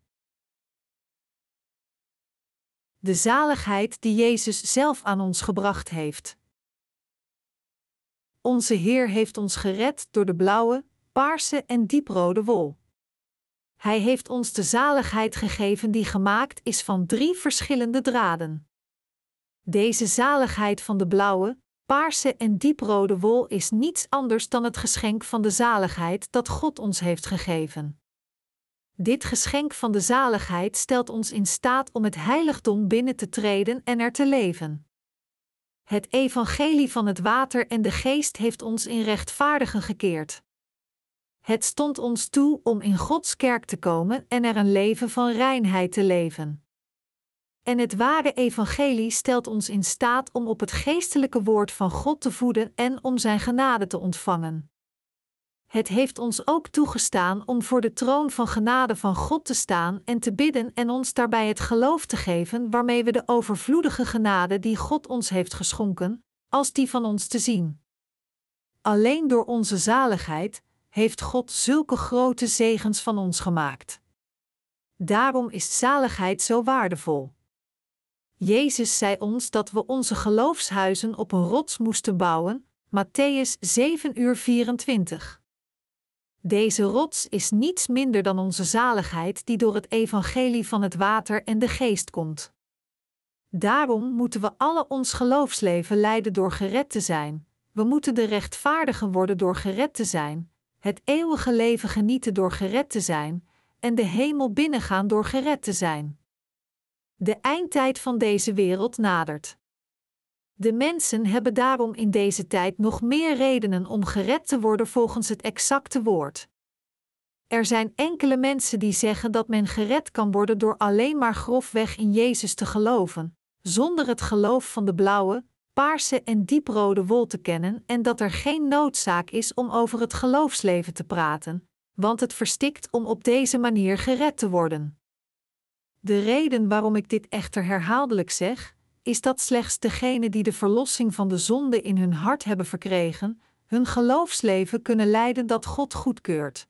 Speaker 1: De zaligheid die Jezus zelf aan ons gebracht heeft. Onze Heer heeft ons gered door de blauwe, paarse en dieprode wol. Hij heeft ons de zaligheid gegeven die gemaakt is van drie verschillende draden. Deze zaligheid van de blauwe, paarse en dieprode wol is niets anders dan het geschenk van de zaligheid dat God ons heeft gegeven. Dit geschenk van de zaligheid stelt ons in staat om het heiligdom binnen te treden en er te leven. Het evangelie van het water en de geest heeft ons in rechtvaardigen gekeerd. Het stond ons toe om in Gods kerk te komen en er een leven van reinheid te leven. En het ware evangelie stelt ons in staat om op het geestelijke woord van God te voeden en om Zijn genade te ontvangen. Het heeft ons ook toegestaan om voor de troon van genade van God te staan en te bidden en ons daarbij het geloof te geven waarmee we de overvloedige genade die God ons heeft geschonken, als die van ons te zien. Alleen door onze zaligheid heeft God zulke grote zegens van ons gemaakt. Daarom is zaligheid zo waardevol. Jezus zei ons dat we onze geloofshuizen op een rots moesten bouwen, Matthäus 7 uur 24. Deze rots is niets minder dan onze zaligheid die door het evangelie van het water en de geest komt. Daarom moeten we alle ons geloofsleven leiden door gered te zijn. We moeten de rechtvaardigen worden door gered te zijn, het eeuwige leven genieten door gered te zijn, en de hemel binnengaan door gered te zijn. De eindtijd van deze wereld nadert. De mensen hebben daarom in deze tijd nog meer redenen om gered te worden volgens het exacte woord. Er zijn enkele mensen die zeggen dat men gered kan worden door alleen maar grofweg in Jezus te geloven, zonder het geloof van de blauwe, paarse en dieprode wol te kennen en dat er geen noodzaak is om over het geloofsleven te praten, want het verstikt om op deze manier gered te worden. De reden waarom ik dit echter herhaaldelijk zeg, is dat slechts degenen die de verlossing van de zonde in hun hart hebben verkregen, hun geloofsleven kunnen leiden dat God goedkeurt.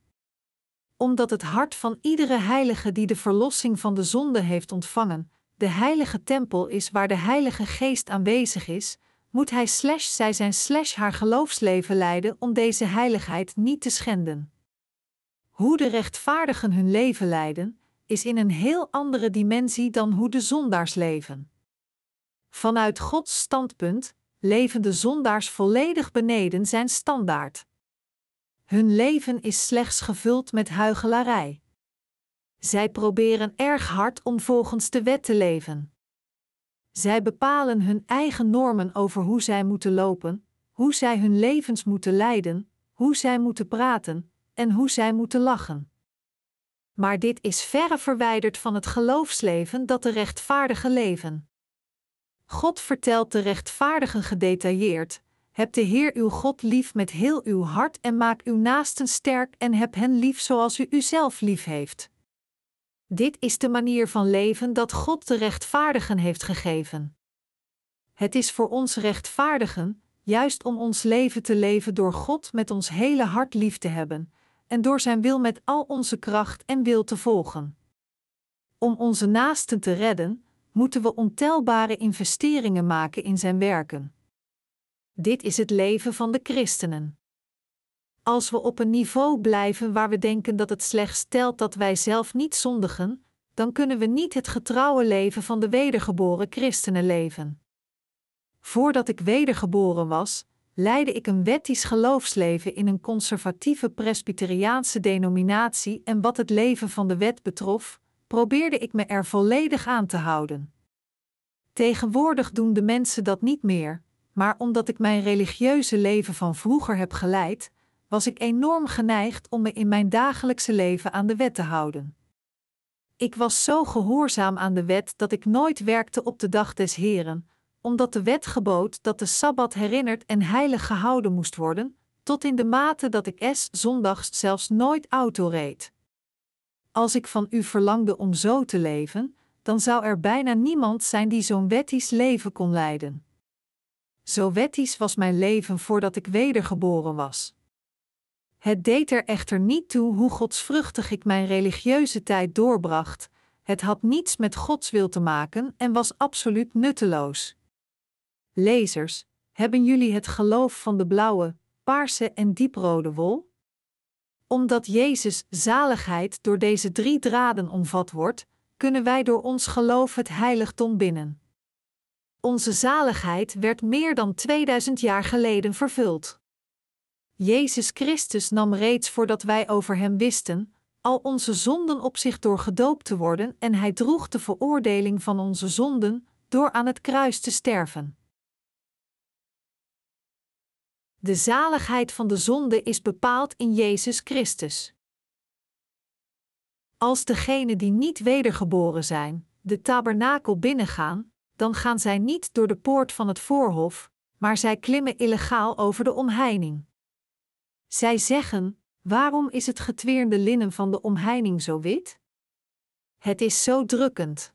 Speaker 1: Omdat het hart van iedere heilige die de verlossing van de zonde heeft ontvangen, de heilige tempel is waar de Heilige Geest aanwezig is, moet hij slash zij zijn slash haar geloofsleven leiden om deze heiligheid niet te schenden. Hoe de rechtvaardigen hun leven leiden, is in een heel andere dimensie dan hoe de zondaars leven. Vanuit Gods standpunt leven de zondaars volledig beneden zijn standaard. Hun leven is slechts gevuld met huichelarij. Zij proberen erg hard om volgens de wet te leven. Zij bepalen hun eigen normen over hoe zij moeten lopen, hoe zij hun levens moeten leiden, hoe zij moeten praten en hoe zij moeten lachen. Maar dit is verre verwijderd van het geloofsleven dat de rechtvaardige leven. God vertelt de rechtvaardigen gedetailleerd: Heb de Heer uw God lief met heel uw hart en maak uw naasten sterk en heb hen lief zoals u uzelf lief heeft. Dit is de manier van leven dat God de rechtvaardigen heeft gegeven. Het is voor ons rechtvaardigen, juist om ons leven te leven door God met ons hele hart lief te hebben, en door Zijn wil met al onze kracht en wil te volgen. Om onze naasten te redden, moeten we ontelbare investeringen maken in Zijn werken. Dit is het leven van de christenen. Als we op een niveau blijven waar we denken dat het slechts telt dat wij zelf niet zondigen, dan kunnen we niet het getrouwe leven van de wedergeboren christenen leven. Voordat ik wedergeboren was, leidde ik een wettisch geloofsleven in een conservatieve presbyteriaanse denominatie en wat het leven van de wet betrof, probeerde ik me er volledig aan te houden. Tegenwoordig doen de mensen dat niet meer, maar omdat ik mijn religieuze leven van vroeger heb geleid, was ik enorm geneigd om me in mijn dagelijkse leven aan de wet te houden. Ik was zo gehoorzaam aan de wet dat ik nooit werkte op de dag des Heren, omdat de wet gebood dat de sabbat herinnerd en heilig gehouden moest worden, tot in de mate dat ik es zondags zelfs nooit auto reed. Als ik van u verlangde om zo te leven, dan zou er bijna niemand zijn die zo'n wettisch leven kon leiden. Zo wettisch was mijn leven voordat ik wedergeboren was. Het deed er echter niet toe hoe godsvruchtig ik mijn religieuze tijd doorbracht, het had niets met Gods wil te maken en was absoluut nutteloos. Lezers, hebben jullie het geloof van de blauwe, paarse en dieprode wol? Omdat Jezus zaligheid door deze drie draden omvat wordt, kunnen wij door ons geloof het heiligdom binnen. Onze zaligheid werd meer dan 2000 jaar geleden vervuld. Jezus Christus nam reeds voordat wij over Hem wisten, al onze zonden op zich door gedoopt te worden en Hij droeg de veroordeling van onze zonden door aan het kruis te sterven. De zaligheid van de zonde is bepaald in Jezus Christus. Als degenen die niet wedergeboren zijn, de tabernakel binnengaan, dan gaan zij niet door de poort van het voorhof, maar zij klimmen illegaal over de omheining. Zij zeggen: Waarom is het getweerde linnen van de omheining zo wit? Het is zo drukkend.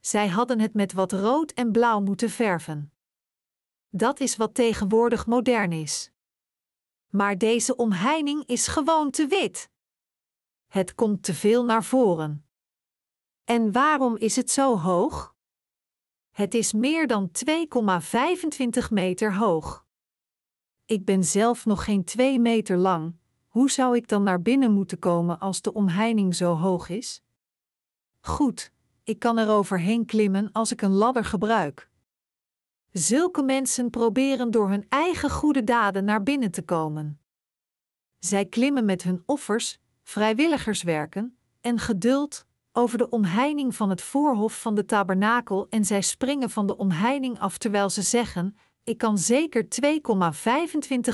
Speaker 1: Zij hadden het met wat rood en blauw moeten verven. Dat is wat tegenwoordig modern is. Maar deze omheining is gewoon te wit. Het komt te veel naar voren. En waarom is het zo hoog? Het is meer dan 2,25 meter hoog. Ik ben zelf nog geen 2 meter lang, hoe zou ik dan naar binnen moeten komen als de omheining zo hoog is? Goed, ik kan er overheen klimmen als ik een ladder gebruik. Zulke mensen proberen door hun eigen goede daden naar binnen te komen. Zij klimmen met hun offers, vrijwilligerswerken en geduld over de omheining van het voorhof van de tabernakel en zij springen van de omheining af terwijl ze zeggen: Ik kan zeker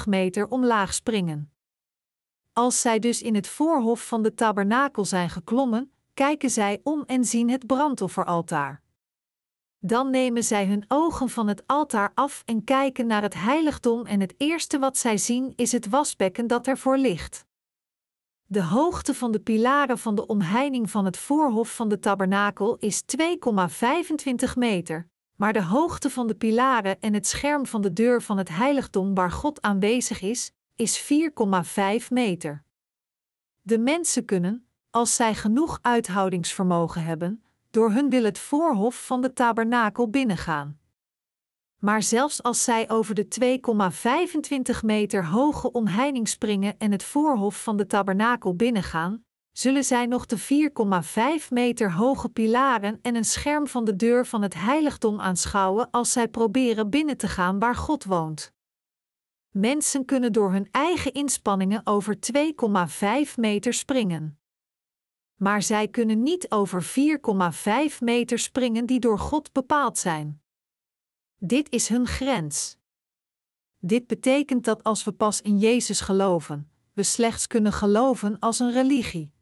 Speaker 1: 2,25 meter omlaag springen. Als zij dus in het voorhof van de tabernakel zijn geklommen, kijken zij om en zien het brandofferaltaar. Dan nemen zij hun ogen van het altaar af en kijken naar het heiligdom en het eerste wat zij zien is het wasbekken dat ervoor ligt. De hoogte van de pilaren van de omheining van het voorhof van de tabernakel is 2,25 meter, maar de hoogte van de pilaren en het scherm van de deur van het heiligdom waar God aanwezig is, is 4,5 meter. De mensen kunnen, als zij genoeg uithoudingsvermogen hebben, door hun wil het voorhof van de tabernakel binnengaan. Maar zelfs als zij over de 2,25 meter hoge omheining springen en het voorhof van de tabernakel binnengaan, zullen zij nog de 4,5 meter hoge pilaren en een scherm van de deur van het heiligdom aanschouwen als zij proberen binnen te gaan waar God woont. Mensen kunnen door hun eigen inspanningen over 2,5 meter springen. Maar zij kunnen niet over 4,5 meter springen die door God bepaald zijn. Dit is hun grens. Dit betekent dat als we pas in Jezus geloven, we slechts kunnen geloven als een religie.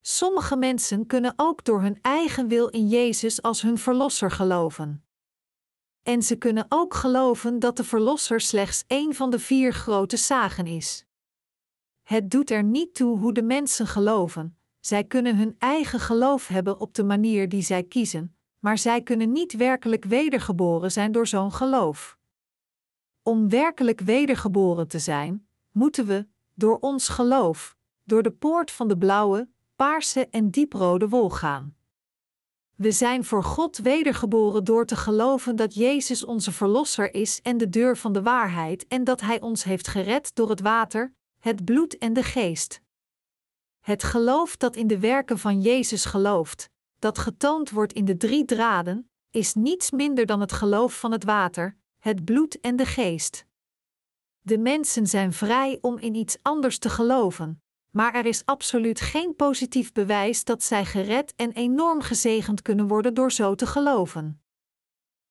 Speaker 1: Sommige mensen kunnen ook door hun eigen wil in Jezus als hun verlosser geloven. En ze kunnen ook geloven dat de verlosser slechts één van de vier grote zagen is. Het doet er niet toe hoe de mensen geloven, zij kunnen hun eigen geloof hebben op de manier die zij kiezen, maar zij kunnen niet werkelijk wedergeboren zijn door zo'n geloof. Om werkelijk wedergeboren te zijn, moeten we, door ons geloof, door de poort van de blauwe, paarse en dieprode wol gaan. We zijn voor God wedergeboren door te geloven dat Jezus onze Verlosser is en de deur van de waarheid en dat Hij ons heeft gered door het water, het bloed en de geest. Het geloof dat in de werken van Jezus gelooft, dat getoond wordt in de drie draden, is niets minder dan het geloof van het water, het bloed en de geest. De mensen zijn vrij om in iets anders te geloven, maar er is absoluut geen positief bewijs dat zij gered en enorm gezegend kunnen worden door zo te geloven.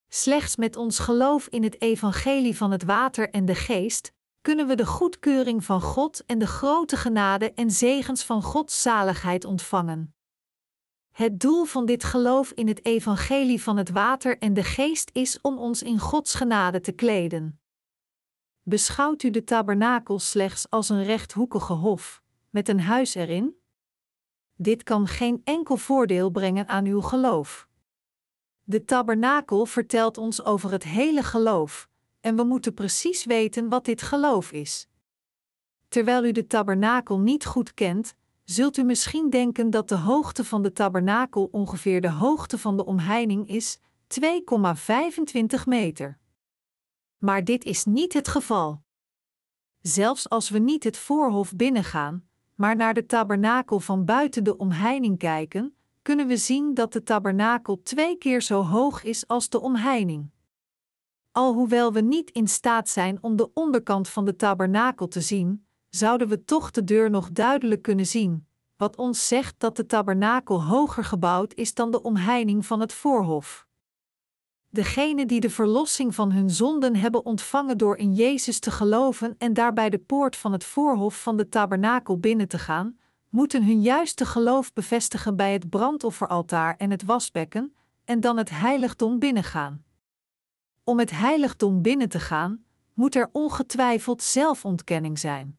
Speaker 1: Slechts met ons geloof in het evangelie van het water en de geest kunnen we de goedkeuring van God en de grote genade en zegens van Gods zaligheid ontvangen. Het doel van dit geloof in het evangelie van het water en de geest is om ons in Gods genade te kleden. Beschouwt u de tabernakel slechts als een rechthoekige hof, met een huis erin? Dit kan geen enkel voordeel brengen aan uw geloof. De tabernakel vertelt ons over het hele geloof, en we moeten precies weten wat dit geloof is. Terwijl u de tabernakel niet goed kent, zult u misschien denken dat de hoogte van de tabernakel ongeveer de hoogte van de omheining is, 2,25 meter. Maar dit is niet het geval. Zelfs als we niet het voorhof binnengaan, maar naar de tabernakel van buiten de omheining kijken, kunnen we zien dat de tabernakel twee keer zo hoog is als de omheining. Alhoewel we niet in staat zijn om de onderkant van de tabernakel te zien, zouden we toch de deur nog duidelijk kunnen zien, wat ons zegt dat de tabernakel hoger gebouwd is dan de omheining van het voorhof. Degenen die de verlossing van hun zonden hebben ontvangen door in Jezus te geloven en daarbij de poort van het voorhof van de tabernakel binnen te gaan, moeten hun juiste geloof bevestigen bij het brandofferaltaar en het wasbekken, en dan het heiligdom binnengaan. Om het heiligdom binnen te gaan, moet er ongetwijfeld zelfontkenning zijn.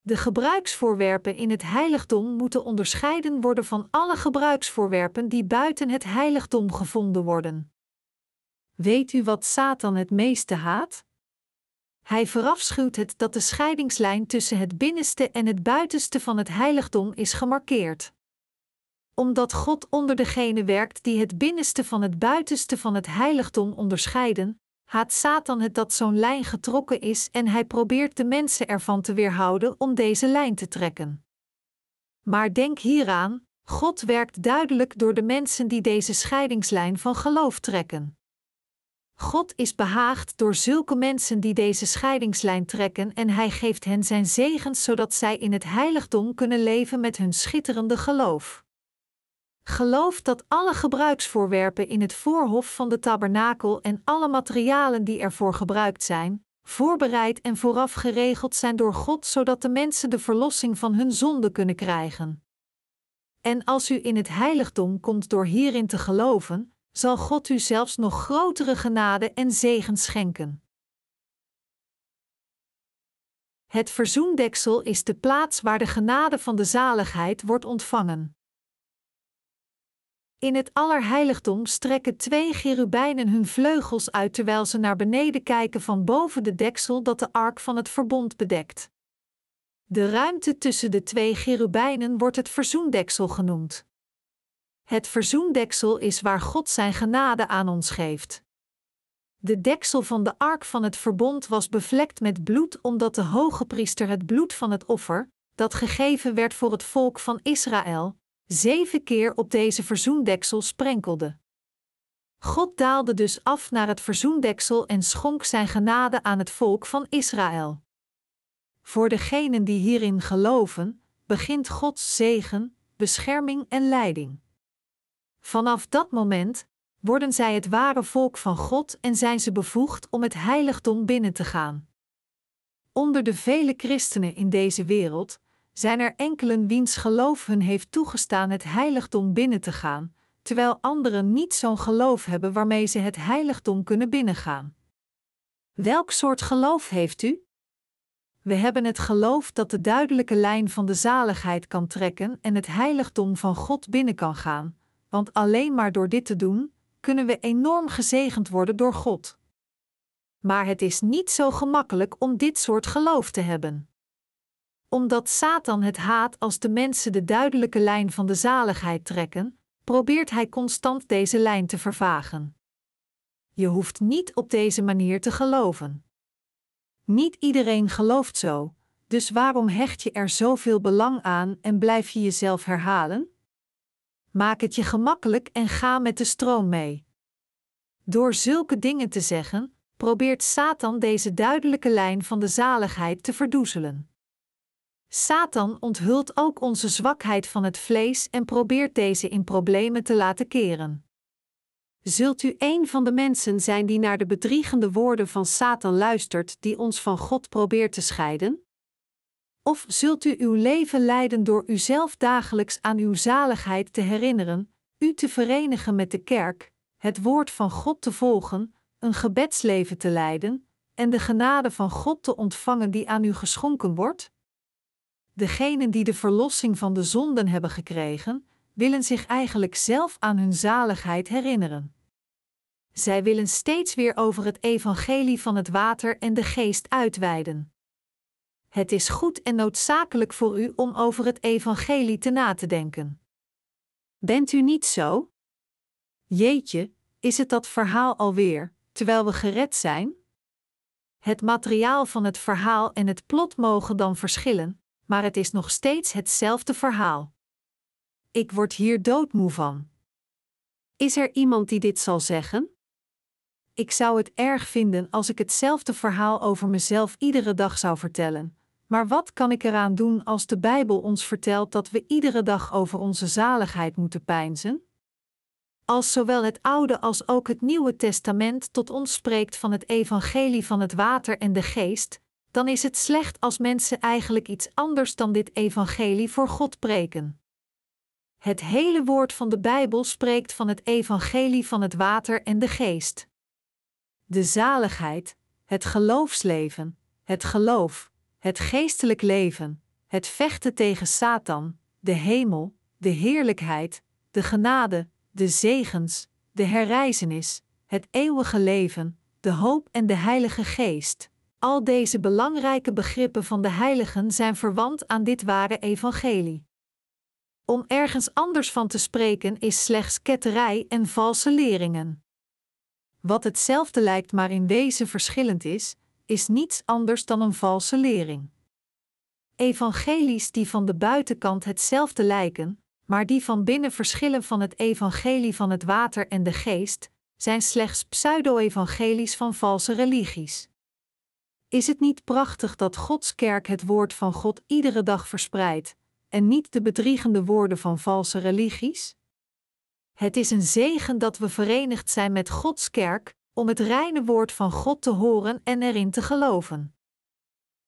Speaker 1: De gebruiksvoorwerpen in het heiligdom moeten onderscheiden worden van alle gebruiksvoorwerpen die buiten het heiligdom gevonden worden. Weet u wat Satan het meeste haat? Hij verafschuwt het dat de scheidingslijn tussen het binnenste en het buitenste van het heiligdom is gemarkeerd. Omdat God onder degene werkt die het binnenste van het buitenste van het heiligdom onderscheiden, haat Satan het dat zo'n lijn getrokken is en hij probeert de mensen ervan te weerhouden om deze lijn te trekken. Maar denk hieraan: God werkt duidelijk door de mensen die deze scheidingslijn van geloof trekken. God is behaagd door zulke mensen die deze scheidingslijn trekken en hij geeft hen zijn zegens zodat zij in het heiligdom kunnen leven met hun schitterende geloof. Geloof dat alle gebruiksvoorwerpen in het voorhof van de tabernakel en alle materialen die ervoor gebruikt zijn, voorbereid en vooraf geregeld zijn door God, zodat de mensen de verlossing van hun zonde kunnen krijgen. En als u in het heiligdom komt door hierin te geloven, zal God u zelfs nog grotere genade en zegen schenken. Het verzoendeksel is de plaats waar de genade van de zaligheid wordt ontvangen. In het allerheiligdom strekken twee cherubijnen hun vleugels uit terwijl ze naar beneden kijken van boven de deksel dat de ark van het verbond bedekt. De ruimte tussen de twee cherubijnen wordt het verzoendeksel genoemd. Het verzoendeksel is waar God zijn genade aan ons geeft. De deksel van de ark van het verbond was bevlekt met bloed omdat de hoge priester het bloed van het offer, dat gegeven werd voor het volk van Israël, zeven keer op deze verzoendeksel sprenkelde. God daalde dus af naar het verzoendeksel en schonk zijn genade aan het volk van Israël. Voor degenen die hierin geloven, begint Gods zegen, bescherming en leiding. Vanaf dat moment worden zij het ware volk van God en zijn ze bevoegd om het heiligdom binnen te gaan. Onder de vele christenen in deze wereld zijn er enkelen wiens geloof hun heeft toegestaan het heiligdom binnen te gaan, terwijl anderen niet zo'n geloof hebben waarmee ze het heiligdom kunnen binnengaan. Welk soort geloof heeft u? We hebben het geloof dat de duidelijke lijn van de zaligheid kan trekken en het heiligdom van God binnen kan gaan, want alleen maar door dit te doen, kunnen we enorm gezegend worden door God. Maar het is niet zo gemakkelijk om dit soort geloof te hebben. Omdat Satan het haat als de mensen de duidelijke lijn van de zaligheid trekken, probeert hij constant deze lijn te vervagen. Je hoeft niet op deze manier te geloven. Niet iedereen gelooft zo, dus waarom hecht je er zoveel belang aan en blijf je jezelf herhalen? Maak het je gemakkelijk en ga met de stroom mee. Door zulke dingen te zeggen, probeert Satan deze duidelijke lijn van de zaligheid te verdoezelen. Satan onthult ook onze zwakheid van het vlees en probeert deze in problemen te laten keren. Zult u een van de mensen zijn die naar de bedriegende woorden van Satan luistert, die ons van God probeert te scheiden? Of zult u uw leven leiden door uzelf dagelijks aan uw zaligheid te herinneren, u te verenigen met de kerk, het woord van God te volgen, een gebedsleven te leiden en de genade van God te ontvangen die aan u geschonken wordt? Degenen die de verlossing van de zonden hebben gekregen, willen zich eigenlijk zelf aan hun zaligheid herinneren. Zij willen steeds weer over het evangelie van het water en de geest uitweiden. Het is goed en noodzakelijk voor u om over het evangelie te na te denken. Bent u niet zo? Jeetje, is het dat verhaal alweer, terwijl we gered zijn? Het materiaal van het verhaal en het plot mogen dan verschillen, maar het is nog steeds hetzelfde verhaal. Ik word hier doodmoe van. Is er iemand die dit zal zeggen? Ik zou het erg vinden als ik hetzelfde verhaal over mezelf iedere dag zou vertellen. Maar wat kan ik eraan doen als de Bijbel ons vertelt dat we iedere dag over onze zaligheid moeten peinzen? Als zowel het Oude als ook het Nieuwe Testament tot ons spreekt van het evangelie van het water en de geest, dan is het slecht als mensen eigenlijk iets anders dan dit evangelie voor God preken. Het hele woord van de Bijbel spreekt van het evangelie van het water en de geest. De zaligheid, het geloofsleven, het geloof, het geestelijk leven, het vechten tegen Satan, de hemel, de heerlijkheid, de genade, de zegens, de herrijzenis, het eeuwige leven, de hoop en de Heilige Geest. Al deze belangrijke begrippen van de heiligen zijn verwant aan dit ware evangelie. Om ergens anders van te spreken is slechts ketterij en valse leringen. Wat hetzelfde lijkt maar in wezen verschillend is, is niets anders dan een valse lering. Evangelies die van de buitenkant hetzelfde lijken, maar die van binnen verschillen van het evangelie van het water en de geest, zijn slechts pseudo-evangelies van valse religies. Is het niet prachtig dat Gods kerk het woord van God iedere dag verspreidt, en niet de bedriegende woorden van valse religies? Het is een zegen dat we verenigd zijn met Gods kerk, om het reine woord van God te horen en erin te geloven.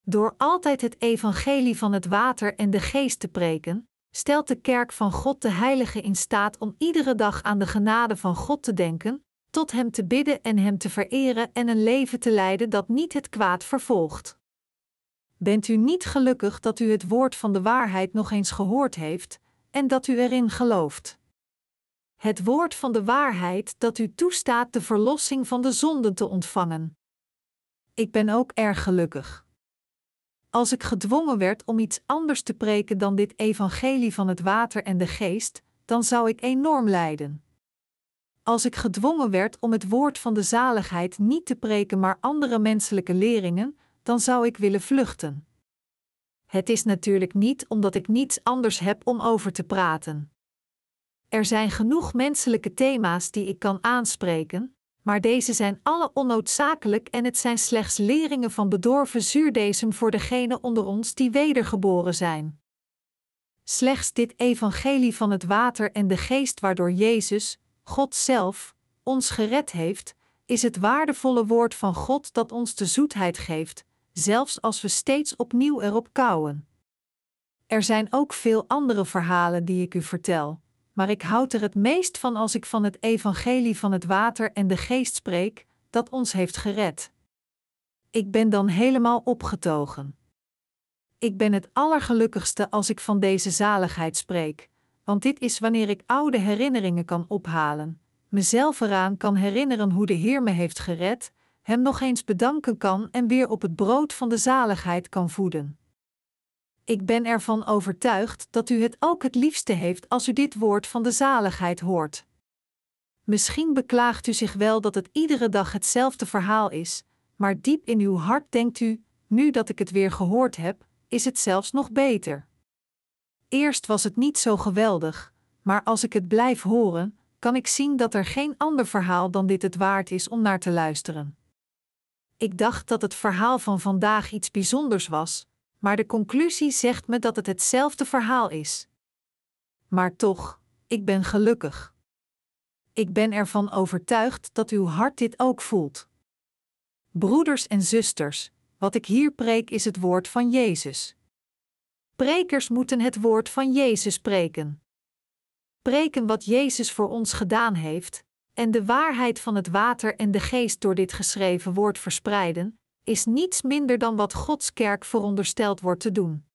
Speaker 1: Door altijd het evangelie van het water en de geest te preken, stelt de kerk van God de Heilige in staat om iedere dag aan de genade van God te denken, tot Hem te bidden en Hem te vereren en een leven te leiden dat niet het kwaad vervolgt. Bent u niet gelukkig dat u het woord van de waarheid nog eens gehoord heeft en dat u erin gelooft? Het woord van de waarheid dat u toestaat de verlossing van de zonden te ontvangen. Ik ben ook erg gelukkig. Als ik gedwongen werd om iets anders te preken dan dit evangelie van het water en de geest, dan zou ik enorm lijden. Als ik gedwongen werd om het woord van de zaligheid niet te preken, maar andere menselijke leringen, dan zou ik willen vluchten. Het is natuurlijk niet omdat ik niets anders heb om over te praten. Er zijn genoeg menselijke thema's die ik kan aanspreken, maar deze zijn alle onnoodzakelijk en het zijn slechts leringen van bedorven zuurdesem voor degenen onder ons die wedergeboren zijn. Slechts dit evangelie van het water en de geest waardoor Jezus, God zelf, ons gered heeft, is het waardevolle woord van God dat ons de zoetheid geeft, zelfs als we steeds opnieuw erop kauwen. Er zijn ook veel andere verhalen die ik u vertel, maar ik houd er het meest van als ik van het evangelie van het water en de geest spreek, dat ons heeft gered. Ik ben dan helemaal opgetogen. Ik ben het allergelukkigste als ik van deze zaligheid spreek, want dit is wanneer ik oude herinneringen kan ophalen, mezelf eraan kan herinneren hoe de Heer me heeft gered, Hem nog eens bedanken kan en weer op het brood van de zaligheid kan voeden. Ik ben ervan overtuigd dat u het ook het liefste heeft als u dit woord van de zaligheid hoort. Misschien beklaagt u zich wel dat het iedere dag hetzelfde verhaal is, maar diep in uw hart denkt u: nu dat ik het weer gehoord heb, is het zelfs nog beter. Eerst was het niet zo geweldig, maar als ik het blijf horen, kan ik zien dat er geen ander verhaal dan dit het waard is om naar te luisteren. Ik dacht dat het verhaal van vandaag iets bijzonders was, maar de conclusie zegt me dat het hetzelfde verhaal is. Maar toch, ik ben gelukkig. Ik ben ervan overtuigd dat uw hart dit ook voelt. Broeders en zusters, wat ik hier preek is het woord van Jezus. Prekers moeten het woord van Jezus spreken. Preken wat Jezus voor ons gedaan heeft, en de waarheid van het water en de geest door dit geschreven woord verspreiden, is niets minder dan wat Gods kerk verondersteld wordt te doen.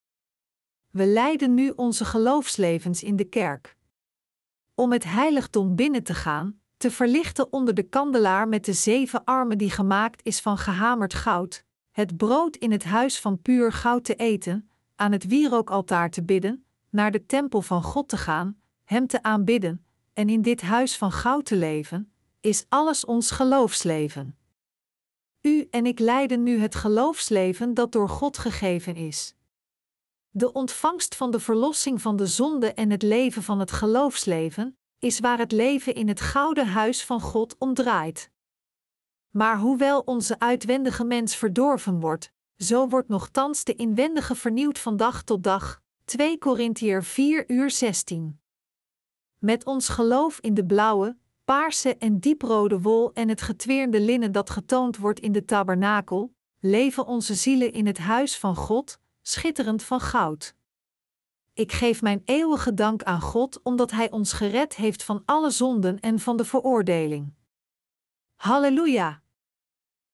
Speaker 1: We leiden nu onze geloofslevens in de kerk. Om het heiligdom binnen te gaan, te verlichten onder de kandelaar met de zeven armen die gemaakt is van gehamerd goud, het brood in het huis van puur goud te eten, aan het wierookaltaar te bidden, naar de tempel van God te gaan, Hem te aanbidden en in dit huis van goud te leven, is alles ons geloofsleven. U en ik leiden nu het geloofsleven dat door God gegeven is. De ontvangst van de verlossing van de zonde en het leven van het geloofsleven is waar het leven in het gouden huis van God om draait. Maar hoewel onze uitwendige mens verdorven wordt, zo wordt nogthans de inwendige vernieuwd van dag tot dag. 2 Korintiër 4 uur 16. Met ons geloof in de blauwe, paarse en dieprode wol en het getweerde linnen dat getoond wordt in de tabernakel, leven onze zielen in het huis van God, schitterend van goud. Ik geef mijn eeuwige dank aan God omdat Hij ons gered heeft van alle zonden en van de veroordeling. Halleluja!